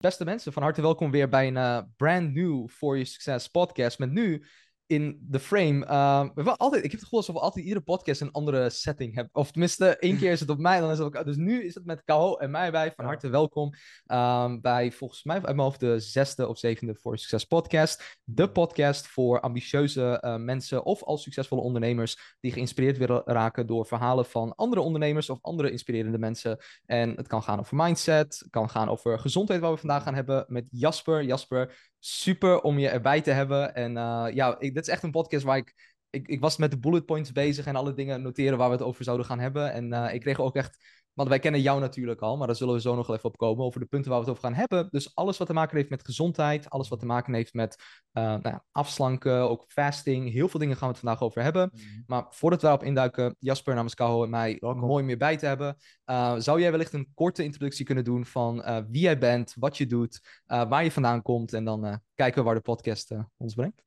Beste mensen, van harte welkom weer bij een uh, brand new For Your Success podcast. Met nu in de frame. Uh, we altijd, ik heb het gevoel alsof we altijd iedere podcast een andere setting hebben. Of tenminste, één keer is het op mij, dan is het ook. Dus nu is het met Kao en mij bij. Van harte welkom um, bij volgens mij uit mijn hoofd de zesde of zevende voor Succes podcast. De podcast voor ambitieuze uh, mensen of al succesvolle ondernemers die geïnspireerd willen raken door verhalen van andere ondernemers of andere inspirerende mensen. En het kan gaan over mindset, het kan gaan over gezondheid, waar we vandaag gaan hebben met Jasper. Jasper, super om je erbij te hebben. En uh, ja, ik, dit is echt een podcast waar ik, ik... Ik was met de bullet points bezig en alle dingen noteren waar we het over zouden gaan hebben. En uh, ik kreeg ook echt... Want wij kennen jou natuurlijk al, maar daar zullen we zo nog wel even op komen. Over de punten waar we het over gaan hebben. Dus alles wat te maken heeft met gezondheid. Alles wat te maken heeft met uh, nou ja, afslanken, ook fasting. Heel veel dingen gaan we het vandaag over hebben. Mm. Maar voordat we daarop induiken, Jasper namens Kaho en mij Welkom. mooi meer bij te hebben. Uh, zou jij wellicht een korte introductie kunnen doen van uh, wie jij bent, wat je doet, waar je vandaan komt. En dan kijken we waar de podcast ons brengt.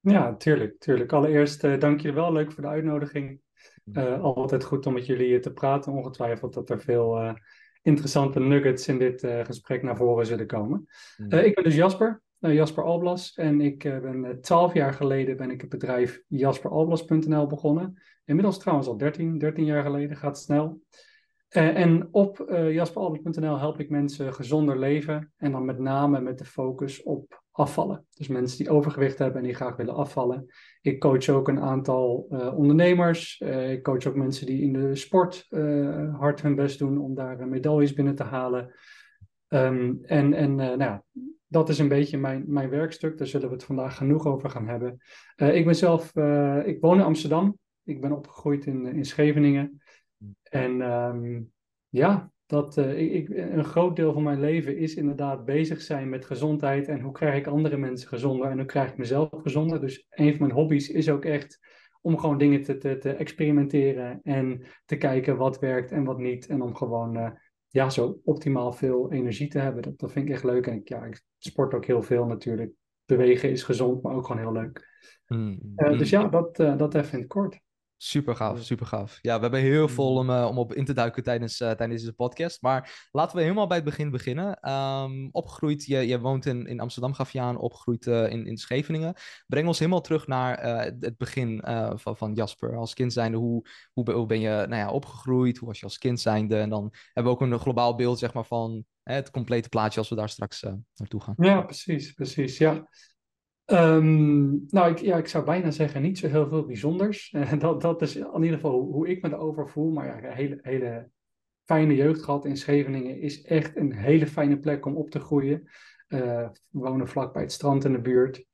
Ja, tuurlijk. tuurlijk. Allereerst dank jullie wel. Leuk voor de uitnodiging. Uh, altijd goed om met jullie te praten. Ongetwijfeld dat er veel uh, interessante nuggets in dit gesprek naar voren zullen komen. ik ben dus Jasper, Jasper Alblas. En ik ben twaalf jaar geleden ben ik het bedrijf jasperalblas.nl begonnen. Inmiddels trouwens al 13, 13 jaar geleden, gaat snel. en op jasperalblas.nl help ik mensen gezonder leven. En dan met name met de focus op afvallen. Dus mensen die overgewicht hebben en die graag willen afvallen. Ik coach ook een aantal uh, ondernemers. Uh, ik coach ook mensen die in de sport uh, hard hun best doen om daar medailles binnen te halen. Um, en en nou ja, dat is een beetje mijn, mijn werkstuk. Daar zullen we het vandaag genoeg over gaan hebben. ik ben zelf, ik woon in Amsterdam. Ik ben opgegroeid in, in Scheveningen. En um, ja, dat uh, ik, een groot deel van mijn leven is inderdaad bezig zijn met gezondheid en hoe krijg ik andere mensen gezonder en hoe krijg ik mezelf gezonder. Dus een van mijn hobby's is ook echt om gewoon dingen te, te, te experimenteren en te kijken wat werkt en wat niet. En om gewoon uh, ja, zo optimaal veel energie te hebben. Dat, dat vind ik echt leuk. En ik, ja, ik sport ook heel veel natuurlijk. Bewegen is gezond, maar ook gewoon heel leuk. Mm, uh, dus ja, dat, dat even in het kort. Super gaaf, super gaaf. Ja, we hebben heel veel om, uh, om op in te duiken tijdens, uh, tijdens deze podcast. Maar laten we helemaal bij het begin beginnen. Um, opgegroeid, je, je woont in, in Amsterdam, gaf je aan, opgegroeid uh, in, in Scheveningen. Breng ons helemaal terug naar het begin van, van Jasper. Als kind zijnde, hoe, hoe, hoe ben je nou ja, opgegroeid? Hoe was je als kind zijnde? En dan hebben we ook een globaal beeld zeg maar, van het complete plaatje als we daar straks naartoe gaan. Ja, precies, precies, ja. Um, nou, ik, ja, ik zou bijna zeggen niet zo heel veel bijzonders. dat, dat is in ieder geval hoe, ik me erover voel. Maar ja, een hele, hele fijne jeugd gehad in Scheveningen is echt een hele fijne plek om op te groeien. Uh, we wonen vlak bij het strand in de buurt.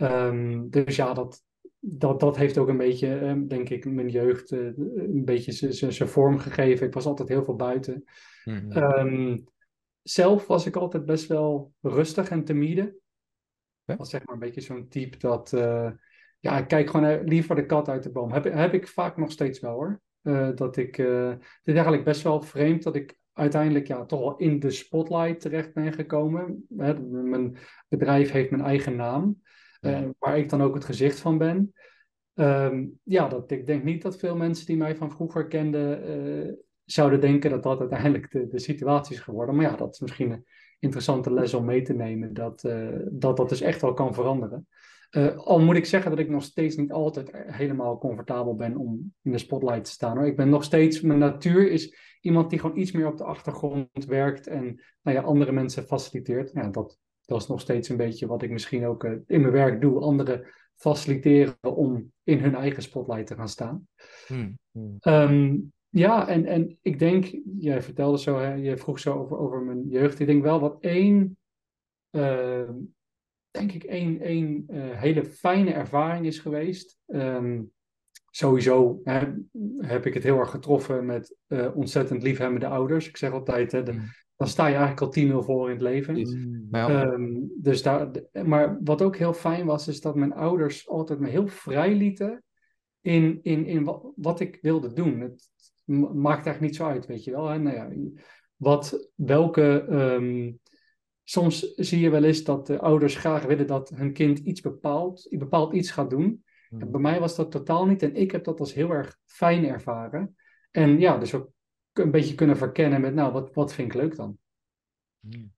Um, dus ja, dat, dat, dat heeft ook een beetje, um, denk ik, mijn jeugd uh, een beetje zijn vorm gegeven. Ik was altijd heel veel buiten. Mm -hmm. zelf was ik altijd best wel rustig en timide. Dat zeg maar een beetje zo'n type dat, uh, ja, ik kijk gewoon liever de kat uit de boom. Heb, heb ik vaak nog steeds wel hoor. Uh, dat ik, het is eigenlijk best wel vreemd dat ik uiteindelijk ja, toch wel in de spotlight terecht ben gekomen. Hè, mijn bedrijf heeft mijn eigen naam, waar ik dan ook het gezicht van ben. Um, ja, dat, ik denk niet dat veel mensen die mij van vroeger kenden zouden denken dat dat uiteindelijk de, de situatie is geworden. Maar ja, dat is misschien interessante les om mee te nemen, dat uh, dat, dat dus echt wel kan veranderen. Uh, al moet ik zeggen dat ik nog steeds niet altijd helemaal comfortabel ben om in de spotlight te staan. Hoor. Ik ben nog steeds, mijn natuur is iemand die gewoon iets meer op de achtergrond werkt en nou ja, andere mensen faciliteert. Ja, dat, dat is nog steeds een beetje wat ik misschien ook uh, in mijn werk doe. Anderen faciliteren om in hun eigen spotlight te gaan staan. Hmm. Hmm. Um, ja, en, en ik denk, jij vertelde zo, hè, je vroeg zo over, over mijn jeugd. Ik denk wel wat één, uh, denk ik, één, één uh, hele fijne ervaring is geweest. Um, sowieso hè, heb ik het heel erg getroffen met uh, ontzettend liefhebbende ouders. Ik zeg altijd, hè, de, mm. dan sta je eigenlijk al 10-0 voor in het leven. Mm. Um, dus daar, maar wat ook heel fijn was, is dat mijn ouders altijd me heel vrij lieten in, in, in wat, wat ik wilde doen. Het, maakt eigenlijk niet zo uit, weet je wel. Hè? Nou ja, wat, welke, um, soms zie je wel eens dat de ouders graag willen dat hun kind iets bepaalt, bepaald iets gaat doen. Hmm. bij mij was dat totaal niet en ik heb dat als heel erg fijn ervaren. En ja, dus ook een beetje kunnen verkennen met, nou, wat, wat vind ik leuk dan?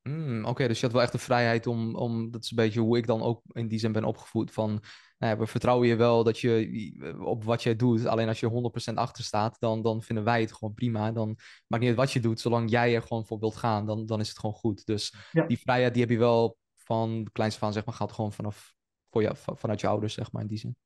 Mm, Oké, dus je had wel echt de vrijheid om, om, dat is een beetje hoe ik dan ook in die zin ben opgevoed, van, nou ja, we vertrouwen je wel dat je op wat jij doet, alleen als je 100% achter staat, dan, dan vinden wij het gewoon prima. Dan maakt niet uit wat je doet, zolang jij er gewoon voor wilt gaan, dan, dan is het gewoon goed. Dus Ja. die vrijheid, die heb je wel van kleinste van, zeg maar, gaat gewoon vanaf, voor jou, van- vanuit je ouders, zeg maar, in die zin.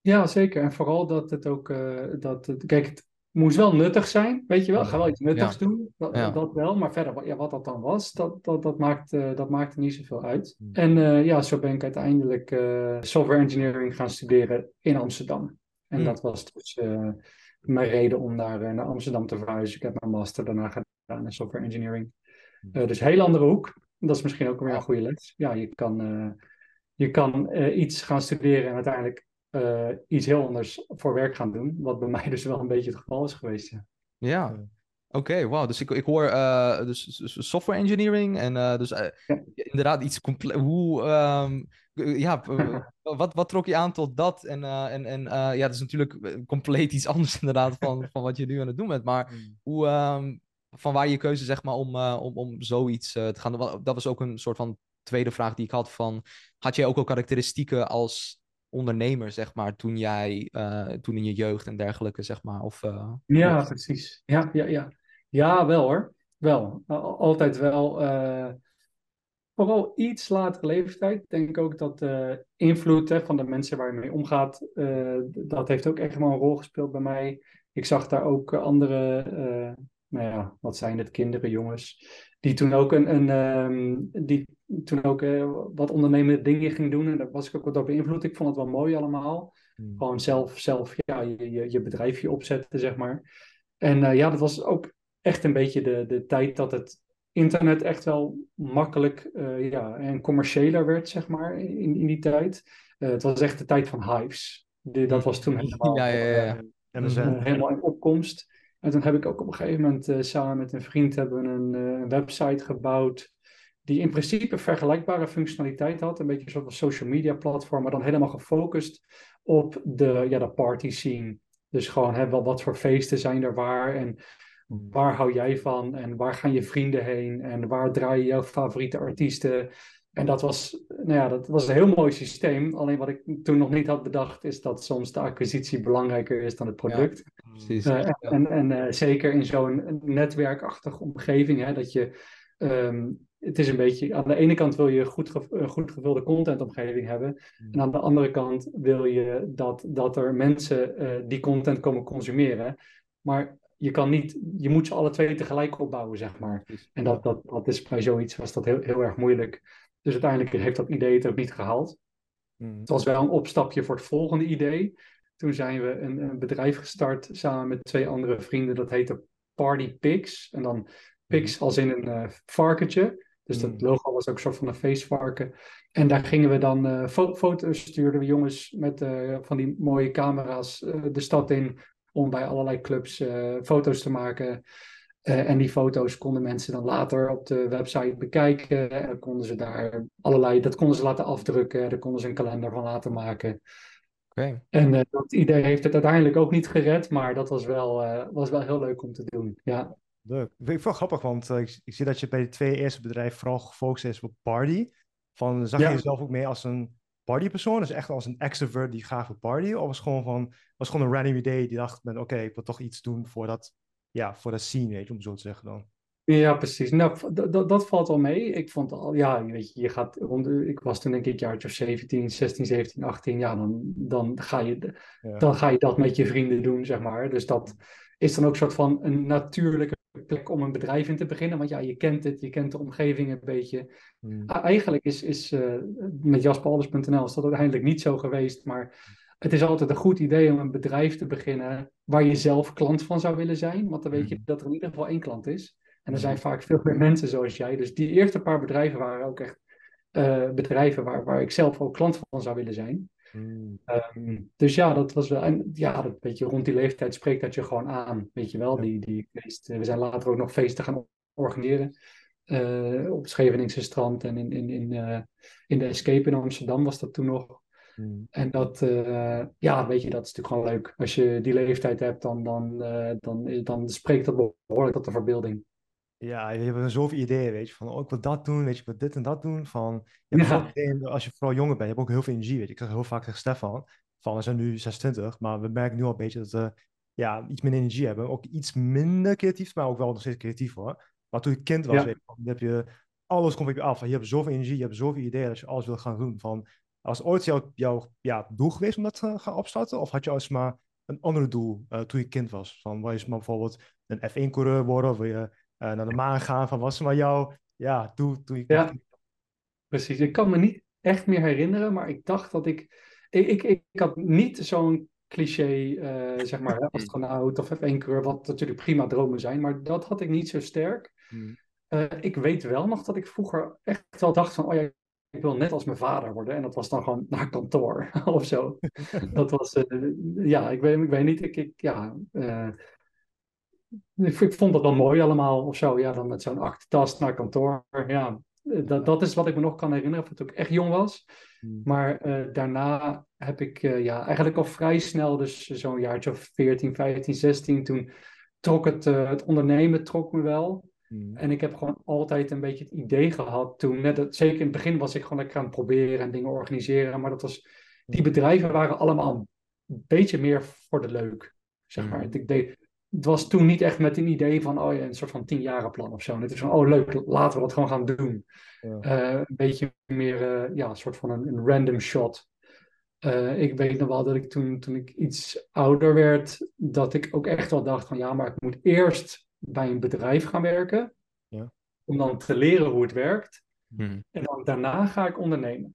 Ja, zeker. En vooral dat het ook, eh, dat het, kijk, het moest wel nuttig zijn, weet je wel. Ga wel iets nuttigs doen, dat, Ja. dat wel. Maar verder, wat- ja, wat dat dan was, dat, dat, dat, maakt, eh, dat maakte niet zoveel uit. Hmm. En eh, ja, zo ben ik uiteindelijk eh, software engineering gaan studeren in Amsterdam. En Hmm. dat was dus mijn reden om naar, naar Amsterdam te verhuizen. Ik heb mijn master daarna gedaan in software engineering. Eh, dus heel andere hoek. Dat is misschien ook weer een goede les. Ja, je kan, je kan iets gaan studeren en uiteindelijk eh, iets heel anders voor werk gaan doen. Wat bij mij dus wel een beetje het geval is geweest. Ja. Oké, wauw. Dus ik, ik hoor eh, dus, dus software engineering en eh, dus Ja. inderdaad iets compleet. Hoe, ehm, eh, ja, wat, wat trok je aan tot dat? En, eh, en, en eh, ja, dat is natuurlijk compleet iets anders inderdaad van, van wat je nu aan het doen bent. Maar hoe, ehm, van waar je keuze zeg maar om, eh, om, om zoiets eh, te gaan doen? Dat was ook een soort van tweede vraag die ik had van, had jij ook al karakteristieken als ondernemer, zeg maar, toen jij, eh, toen in je jeugd en dergelijke, zeg maar? Of, eh, Ja, precies. Ja, ja, ja. Ja, wel hoor. Wel. Al- Altijd wel. eh, vooral iets latere leeftijd. Denk ik ook dat de invloed hè, van de mensen waar je mee omgaat, dat heeft ook echt wel een rol gespeeld bij mij. Ik zag daar ook andere, nou ja, wat zijn het, kinderen, jongens, die toen ook een, een ehm, die toen ook eh, wat ondernemende dingen ging doen. En daar was ik ook wat door beïnvloed. Ik vond het wel mooi allemaal. Hmm. Gewoon zelf, zelf ja, je, je, je bedrijfje opzetten, zeg maar. En eh, ja, dat was ook echt een beetje de, de tijd dat het internet echt wel makkelijk eh, ja, en commerciëler werd, zeg maar, in, in die tijd. Het was echt de tijd van. De, dat was toen helemaal, Ja, helemaal in opkomst. En toen heb ik ook op een gegeven moment samen met een vriend hebben we een website gebouwd die in principe vergelijkbare functionaliteit had. Een beetje een soort van social media platform, maar dan helemaal gefocust op de, ja, de party scene. Dus gewoon hè, wel wat voor feesten zijn er waar en waar hou jij van en waar gaan je vrienden heen en waar draaien jouw favoriete artiesten. En dat was, nou ja, dat was een heel mooi systeem. Alleen wat ik toen nog niet had bedacht is dat soms de acquisitie belangrijker is dan het product. precies. Eh, en en eh, zeker in zo'n netwerkachtige omgeving, hè, dat je, ehm, het is een beetje, aan de ene kant wil je goed, ge- een goed gevulde contentomgeving hebben, en aan de andere kant wil je dat, dat er mensen eh, die content komen consumeren, maar je kan niet, je moet ze alle twee tegelijk opbouwen, zeg maar. En dat, dat, dat is bij zoiets was dat heel, heel erg moeilijk. Dus uiteindelijk heeft dat idee het ook niet gehaald. Hmm. Het was wel een opstapje voor het volgende idee. Toen zijn we een, een bedrijf gestart samen met twee andere vrienden. Dat heette Party Pigs. En dan pigs als in een eh, varkentje. Dus dat Mm. logo was ook een soort van een feestvarken. En daar gingen we dan eh, fo- foto's stuurden we jongens met eh, van die mooie camera's eh, de stad in. Om bij allerlei clubs foto's te maken. En die foto's konden mensen dan later op de website bekijken. En dan konden ze daar allerlei, dat konden ze laten afdrukken. Daar konden ze een kalender van laten maken. Oké. En dat idee heeft het uiteindelijk ook niet gered, maar dat was wel, was wel heel leuk om te doen. Ja, Leuk. Ik vind het wel grappig, want eh, ik, ik zie dat je bij de twee eerste bedrijven vooral gefocust is op party. Van, zag Ja. je jezelf ook meer als een partypersoon? Dus echt als een extrovert die graag wil party? Of was het gewoon, van, was gewoon een random idee die dacht, oké, ik wil toch iets doen voor dat, ja, voor dat scene, weet je, om zo te zeggen dan. ja precies. Nou, dat- valt wel mee. Ik vond al, ja, weet je, je gaat rond, ik was toen denk ik jaartje of 17, 16, 17, 18. Ja, dan, dan, ga je, Ja. dan ga je dat met je vrienden doen, zeg maar. Dus dat is dan ook een soort van een natuurlijke plek om een bedrijf in te beginnen. Want ja, je kent het, je kent de omgeving een beetje. Hmm. Eigenlijk is, is eh, met jasperalders.nl is dat uiteindelijk niet zo geweest, maar het is altijd een goed idee om een bedrijf te beginnen waar je zelf klant van zou willen zijn, want dan weet je Mhm. dat er in ieder geval één klant is. En er zijn Mhm. vaak veel meer mensen zoals jij. Dus die eerste paar bedrijven waren ook echt eh, bedrijven waar, waar ik zelf ook klant van zou willen zijn. Ehm, dus ja, dat was wel. En ja, dat, weet je, rond die leeftijd spreekt dat je gewoon aan. Weet je wel, Ja. die, die feesten. We zijn later ook nog feesten gaan organiseren. eh, op het Scheveningse strand en in, in, in, eh, in de Escape in Amsterdam was dat toen nog. Hmm. En dat, eh, ja, weet je, dat is natuurlijk gewoon leuk. Als je die leeftijd hebt, dan, dan, eh, dan, dan spreekt dat behoorlijk tot de verbeelding. Ja, je hebt zoveel ideeën, weet je, van oh, ik wil dat doen, weet je, ik wil dit en dat doen. Van, je hebt Ja. vooral ideeën, als je vooral jonger bent, je hebt ook heel veel energie, weet je. Ik zeg heel vaak tegen Stefan, van we zijn nu 26, maar we merken nu al een beetje dat we ja, iets minder energie hebben. Ook iets minder creatief, maar ook wel nog steeds creatief hoor. Maar toen ik kind was, Ja. weet je, dan heb je, alles komt weer af. Je hebt zoveel energie, je hebt zoveel ideeën dat je alles wil gaan doen. Van, was ooit jouw, ja, doel geweest om dat te gaan opstarten? Of had je alsmaar een ander doel eh, toen je kind was? Van, wil je maar bijvoorbeeld een F1-coureur worden? Of wil je naar de maan gaan? Van, was maar jouw ja, doel toen je Ja. Precies. Ik kan me niet echt meer herinneren, maar ik dacht dat ik. Ik, ik, ik had niet zo'n cliché, eh, zeg maar, hè, astronaut of F1-coureur, wat natuurlijk prima dromen zijn, maar dat had ik niet zo sterk. Hmm. Eh, ik weet wel nog dat ik vroeger echt wel dacht van, oh ja, ik wil net als mijn vader worden. En dat was dan gewoon naar kantoor of zo. Dat was, eh, ja, ik weet, ik weet niet, ik, ik ja, eh, ik, ik vond dat wel mooi allemaal of zo. Ja, dan met zo'n aktentas naar kantoor. Ja, eh, dat, dat is wat ik me nog kan herinneren toen ik echt jong was. Hmm. Maar eh, daarna heb ik eh, ja, eigenlijk al vrij snel, dus zo'n jaartje of 14, 15, 16, toen trok het, het ondernemen trok me wel. Hmm. En ik heb gewoon altijd een beetje het idee gehad toen, net, zeker in het begin was ik gewoon lekker aan het proberen en dingen organiseren, maar dat was, die bedrijven waren allemaal een beetje meer voor de leuk, zeg maar. Mhm. Ik deed, het was toen niet echt met een idee van, oh ja, een soort van tienjarenplan of zo. En het is van, oh leuk, laten we dat gewoon gaan doen. Ja. Eh, een beetje meer, eh, ja, een soort van een, een random shot. Eh, ik weet nog wel dat ik toen, toen ik iets ouder werd, dat ik ook echt wel dacht van, ja, maar ik moet eerst bij een bedrijf gaan werken. Ja. Om dan te leren hoe het werkt. Hmm. En dan daarna ga ik ondernemen.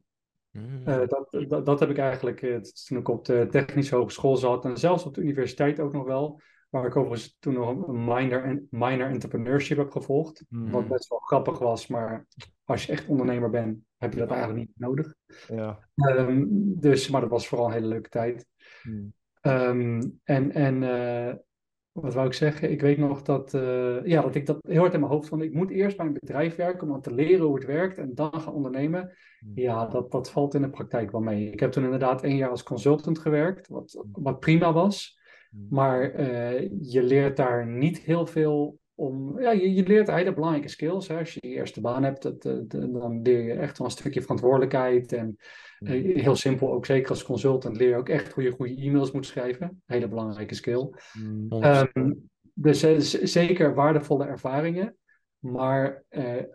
Hmm. Eh, dat, dat, dat heb ik eigenlijk eh, toen ik op de technische hogeschool zat en zelfs op de universiteit ook nog wel, waar ik overigens toen nog een minor, en minor entrepreneurship heb gevolgd, Hmm. wat best wel grappig was, maar als je echt ondernemer bent, heb je dat eigenlijk niet nodig. Ja. Ehm, dus, maar dat was vooral een hele leuke tijd. Hmm. Ehm, en en eh, wat wou ik zeggen? Ik weet nog dat, eh, ja, dat ik dat heel hard in mijn hoofd vond. Ik moet eerst bij een bedrijf werken om dan te leren hoe het werkt en dan gaan ondernemen. Hmm. Ja, dat, dat valt in de praktijk wel mee. Ik heb toen inderdaad één jaar als consultant gewerkt, wat, wat prima was. Maar eh, je leert daar niet heel veel om. Ja, je, je leert hele belangrijke skills. Hè. Als je je eerste baan hebt, dat, eh, dan leer je echt wel een stukje verantwoordelijkheid. En eh, heel simpel, ook zeker als consultant, leer je ook echt hoe je goede e-mails moet schrijven. Hele belangrijke skill. 100%. Ehm, dus zeker waardevolle ervaringen. Maar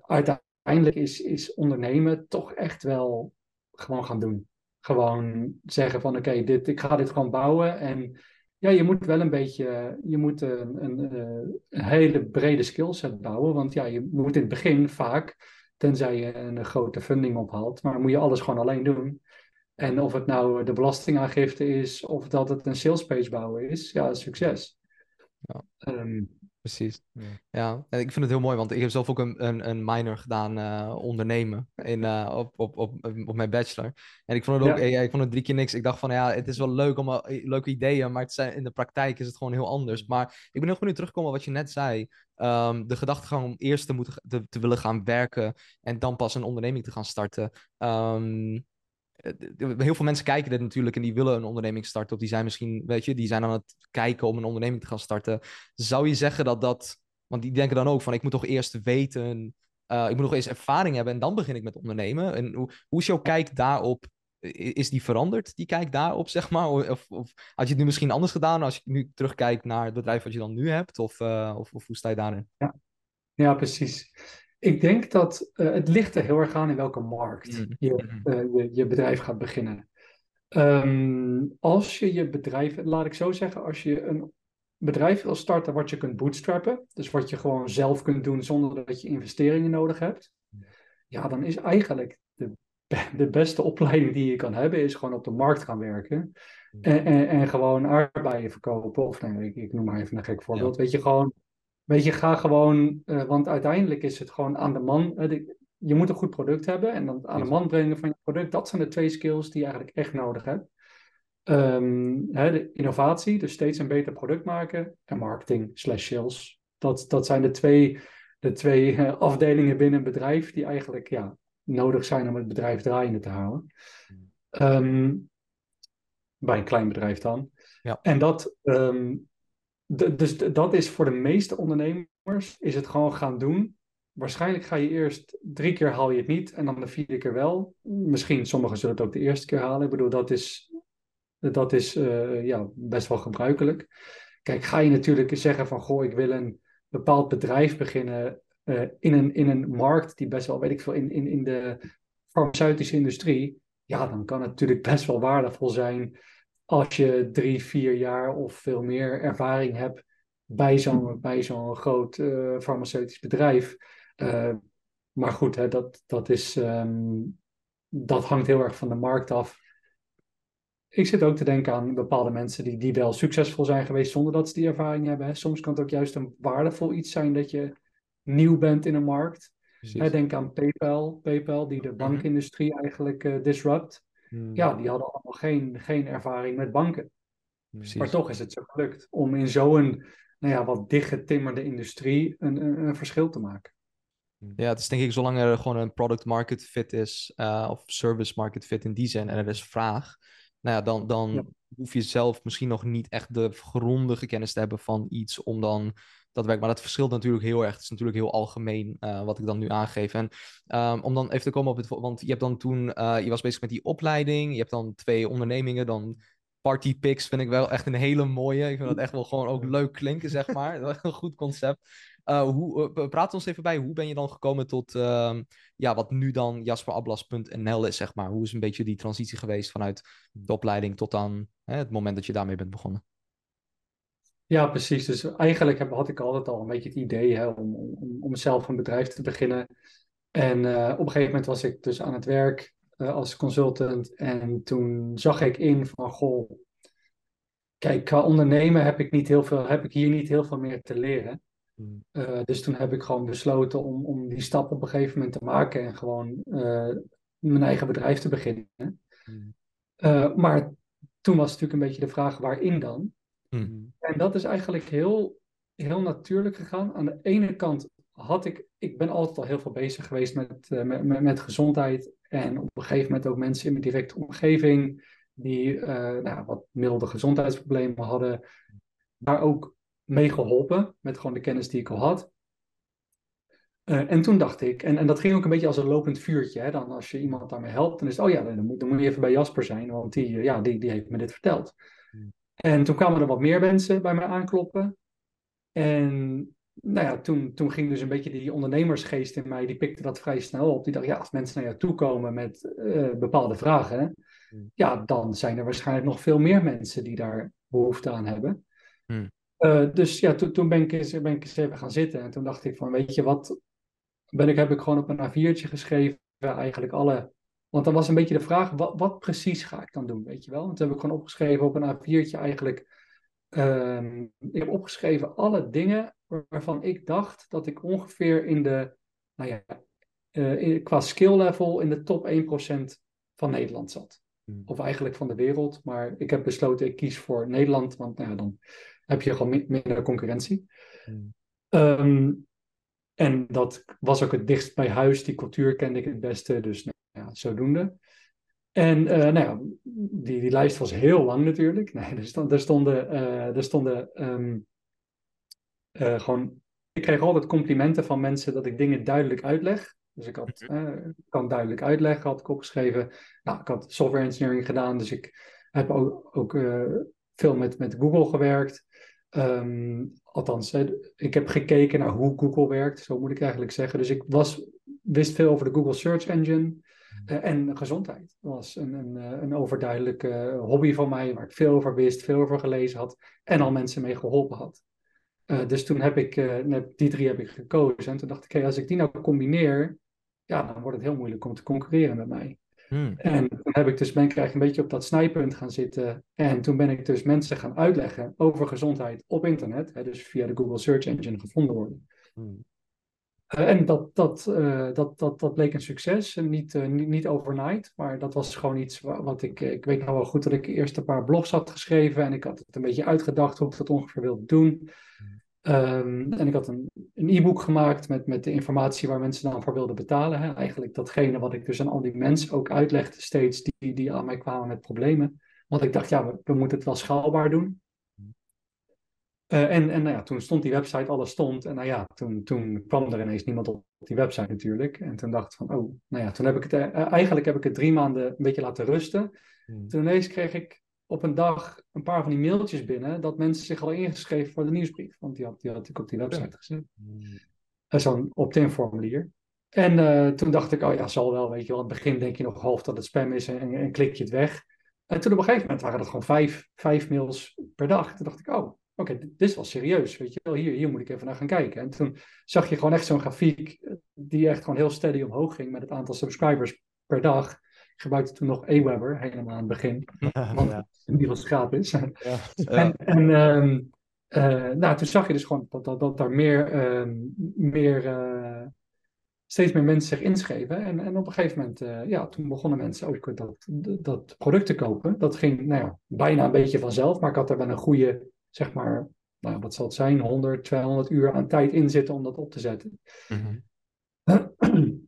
uiteindelijk is, is ondernemen toch echt wel gewoon gaan doen. Gewoon zeggen van oké, dit ik ga dit gewoon bouwen. En ja, je moet wel een beetje, je moet een, een, eh, een hele brede skillset bouwen. Want ja, je moet in het begin vaak, tenzij je een grote funding ophaalt, maar moet je alles gewoon alleen doen. En of het nou de belastingaangifte is, of dat het een salespage bouwen is, ja, succes. Ja. Ehm, Precies. Ja. Ja, en ik vind het heel mooi, want ik heb zelf ook een, een, een minor gedaan eh, ondernemen in, eh, op, op, op, op mijn bachelor. En ik vond het ook, Ja. eh, ik vond het drie keer niks. Ik dacht van ja, het is wel leuk om leuke ideeën, maar het zijn, in de praktijk is het gewoon heel anders. Maar ik ben heel benieuwd terugkomen wat je net zei. Ehm, de gedachtegang om eerst te, moeten, te, te willen gaan werken en dan pas een onderneming te gaan starten. D- heel veel mensen kijken dit natuurlijk en die willen een onderneming starten. Of die zijn misschien, weet je, die zijn aan het kijken om een onderneming te gaan starten. Zou je zeggen dat dat, want die denken dan ook van ik moet toch eerst weten, eh, ik moet nog eens ervaring hebben en dan begin ik met ondernemen. En hoe, hoe is jouw kijk daarop? Is die veranderd, die kijk daarop, zeg maar? Of, of had je het nu misschien anders gedaan als je nu terugkijkt naar het bedrijf wat je dan nu hebt? Of, eh, of, of hoe sta je daarin? ja, precies. Ik denk dat eh, het ligt er heel erg aan in welke markt Mhm. je, Mhm. eh, je, je bedrijf gaat beginnen. Ehm, als je je bedrijf, laat ik zo zeggen, als je een bedrijf wil starten wat je kunt bootstrappen, dus wat je gewoon zelf kunt doen zonder dat je investeringen nodig hebt, ja, dan is eigenlijk de, de beste opleiding die je kan hebben, is gewoon op de markt gaan werken en, en, en gewoon aardbeien verkopen. Of nee, ik, ik noem maar even een gek voorbeeld. Weet je, gewoon, weet je, ga gewoon, eh, want uiteindelijk is het gewoon aan de man. eh, de- je moet een goed product hebben en dan aan de man brengen van je product. Dat zijn de twee skills die je eigenlijk echt nodig hebt. Ehm, hè, de innovatie, dus steeds een beter product maken. En marketing slash sales. Dat, dat zijn de twee, de twee eh, afdelingen binnen een bedrijf die eigenlijk ja, nodig zijn om het bedrijf draaiende te houden. Ehm, bij een klein bedrijf dan. Ja. En dat, ehm, dus dat is voor de meeste ondernemers, is het gewoon gaan doen. Waarschijnlijk ga je eerst drie keer haal je het niet en dan de vierde keer wel. Misschien sommigen zullen het ook de eerste keer halen. Ik bedoel, dat is, dat is eh, ja, best wel gebruikelijk. Kijk, ga je natuurlijk zeggen van, goh, ik wil een bepaald bedrijf beginnen eh, in, een, in een markt die best wel, weet ik veel, in, in, in de farmaceutische industrie. Ja, dan kan het natuurlijk best wel waardevol zijn als je drie, vier jaar of veel meer ervaring hebt bij zo'n bij zo'n groot eh, farmaceutisch bedrijf. Uh, maar goed, hè, dat, dat, is, um, dat hangt heel erg van de markt af. Ik zit ook te denken aan bepaalde mensen die, die wel succesvol zijn geweest zonder dat ze die ervaring hebben. Hè. Soms kan het ook juist een waardevol iets zijn dat je nieuw bent in een markt. Hè, denk aan PayPal, PayPal die de bankindustrie eigenlijk uh, disrupt. Hmm. Ja, die hadden allemaal geen, geen ervaring met banken. Precies. Maar toch is het zo gelukt om in zo'n nou ja, wat dichtgetimmerde industrie een, een, een, verschil te maken. Ja, het is denk ik zolang er gewoon een product market fit is, uh, of service market fit in die zin, en er is vraag, nou ja, dan, dan ja. hoef je zelf misschien nog niet echt de grondige kennis te hebben van iets om dan dat werkt. Maar dat verschilt natuurlijk heel erg. Het is natuurlijk heel algemeen uh, wat ik dan nu aangeef. En um, om dan even te komen op het... Want je hebt dan toen... Uh, je was bezig met die opleiding. Je hebt dan twee ondernemingen. Dan Party Picks vind ik wel echt een hele mooie. Ik vind dat echt wel gewoon ook leuk klinken, zeg maar. een goed concept. Uh, hoe, praat ons even bij, hoe ben je dan gekomen tot uh, ja, wat nu dan jasperablas.nl is, zeg maar? Hoe is een beetje die transitie geweest vanuit de opleiding tot aan hè, het moment dat je daarmee bent begonnen? Ja, precies. Dus eigenlijk heb, had ik altijd al een beetje het idee hè, om, om, om zelf een bedrijf te beginnen. En uh, op een gegeven moment was ik dus aan het werk uh, als consultant. En toen zag ik in van, goh, kijk, qua ondernemen heb ik, niet heel veel, heb ik hier niet heel veel meer te leren. Uh, dus toen heb ik gewoon besloten om, om die stap op een gegeven moment te maken en gewoon mijn eigen bedrijf te beginnen. Mm. maar toen was natuurlijk een beetje de vraag, waarin dan? Mm. En dat is eigenlijk heel, heel natuurlijk gegaan. Aan de ene kant had ik, ik ben altijd al heel veel bezig geweest met, uh, met, met, met, gezondheid. En op een gegeven moment ook mensen in mijn directe omgeving die uh, nou, wat milde gezondheidsproblemen hadden, daar ook mee geholpen met gewoon de kennis die ik al had. Uh, en toen dacht ik, en, en dat ging ook een beetje als een lopend vuurtje. Hè? Dan als je iemand daarmee helpt, dan is het, oh ja, dan moet, dan moet je even bij Jasper zijn, want die, ja, die, die heeft me dit verteld. Mm. En toen kwamen er wat meer mensen bij mij aankloppen. En nou ja, toen, toen ging dus een beetje die ondernemersgeest in mij, die pikte dat vrij snel op. Die dacht, ja, als mensen naar jou toe komen met uh, bepaalde vragen, hmm. ja, dan zijn er waarschijnlijk nog veel meer mensen die daar behoefte aan hebben. Hmm. Uh, dus ja, to, toen ben ik, eens, ben ik eens even gaan zitten en toen dacht ik van, weet je wat, ben ik, heb ik gewoon op een A4'tje geschreven, eigenlijk alle want dan was een beetje de vraag, wat, wat, precies ga ik dan doen, weet je wel? Want toen heb ik gewoon opgeschreven op een A4'tje eigenlijk. Uh, ik heb opgeschreven alle dingen waarvan ik dacht dat ik ongeveer in de, nou ja, uh, in, qua skill level in de top 1% van Nederland zat. Hmm. Of eigenlijk van de wereld. Maar ik heb besloten, ik kies voor Nederland, want nou ja, dan heb je gewoon minder concurrentie. Hmm. Um, en dat was ook het dichtst bij huis. Die cultuur kende ik het beste. Dus ja, zodoende. En uh, nou ja, die, die lijst was heel lang natuurlijk. Nee, er, stond, er stonden, uh, er stonden um, uh, gewoon. Ik kreeg altijd complimenten van mensen dat ik dingen duidelijk uitleg. Dus ik had, mhm. kan duidelijk uitleggen, had ik opgeschreven. Nou, ik had software engineering gedaan, dus ik heb ook, ook veel met, met Google gewerkt. Um, althans, ik heb gekeken naar hoe Google werkt, zo moet ik eigenlijk zeggen. Dus ik was, wist veel over de Google Search Engine. Uh, en gezondheid was een, een, eh, een overduidelijke hobby van mij, waar ik veel over wist, veel over gelezen had en al mensen mee geholpen had. Uh, dus toen heb ik, die drie heb ik gekozen. En toen dacht ik, hey, als ik die nou combineer, ja, dan wordt het heel moeilijk om te concurreren met mij. Hmm. En toen heb ik dus, ben ik eigenlijk een beetje op dat snijpunt gaan zitten. En toen ben ik dus mensen gaan uitleggen over gezondheid op internet. Hè, dus via de Google Search Engine gevonden worden. Hmm. Uh, en dat, dat, uh, dat, dat, dat bleek een succes. En niet, uh, niet, niet overnight, maar dat was gewoon iets wat ik. Ik weet nog wel goed dat ik eerst een paar blogs had geschreven. En ik had het een beetje uitgedacht hoe ik dat ongeveer wilde doen. Um, en ik had een, een e-book gemaakt met, met de informatie waar mensen dan voor wilden betalen. Hè. Eigenlijk datgene wat ik dus aan al die mensen ook uitlegde steeds die, die aan mij kwamen met problemen. Want ik dacht, ja, we, we moeten het wel schaalbaar doen. Eh, en en nou ja, toen stond die website, alles stond. En nou ja, toen, toen kwam er ineens niemand op die website natuurlijk. En toen dacht ik van, oh, nou ja, toen heb ik het, eh, eigenlijk heb ik het drie maanden een beetje laten rusten. Hmm. Toen ineens kreeg ik op een dag een paar van die mailtjes binnen dat mensen zich hadden ingeschreven voor de nieuwsbrief. Want die had, die had ik op die website gezet. Eh, Zo'n opt-in formulier. En eh, toen dacht ik, oh ja, zal wel, weet je wel. In het begin denk je nog half dat het spam is en, en klik je het weg. En toen op een gegeven moment waren dat gewoon vijf, vijf mails per dag. Toen dacht ik, oh, oké, dit dit is wel serieus, weet je wel. Hier, hier moet ik even naar gaan kijken. En toen zag je gewoon echt zo'n grafiek eh, die echt gewoon heel steady omhoog ging met het aantal subscribers per dag. Ik gebruikte toen nog Aweber, helemaal aan het begin. Want Ja. die was gratis. Ja. En, en ehm, eh, nou, toen zag je dus gewoon dat, dat, dat daar meer, ehm, meer eh, steeds meer mensen zich inschreven. En, en op een gegeven moment, ja, toen begonnen mensen ook dat, dat product te kopen. Dat ging nou ja, bijna een beetje vanzelf, maar ik had er wel een goede, zeg maar, nou, wat zal het zijn, 100, 200 uur aan tijd in zitten om dat op te zetten. Mhm.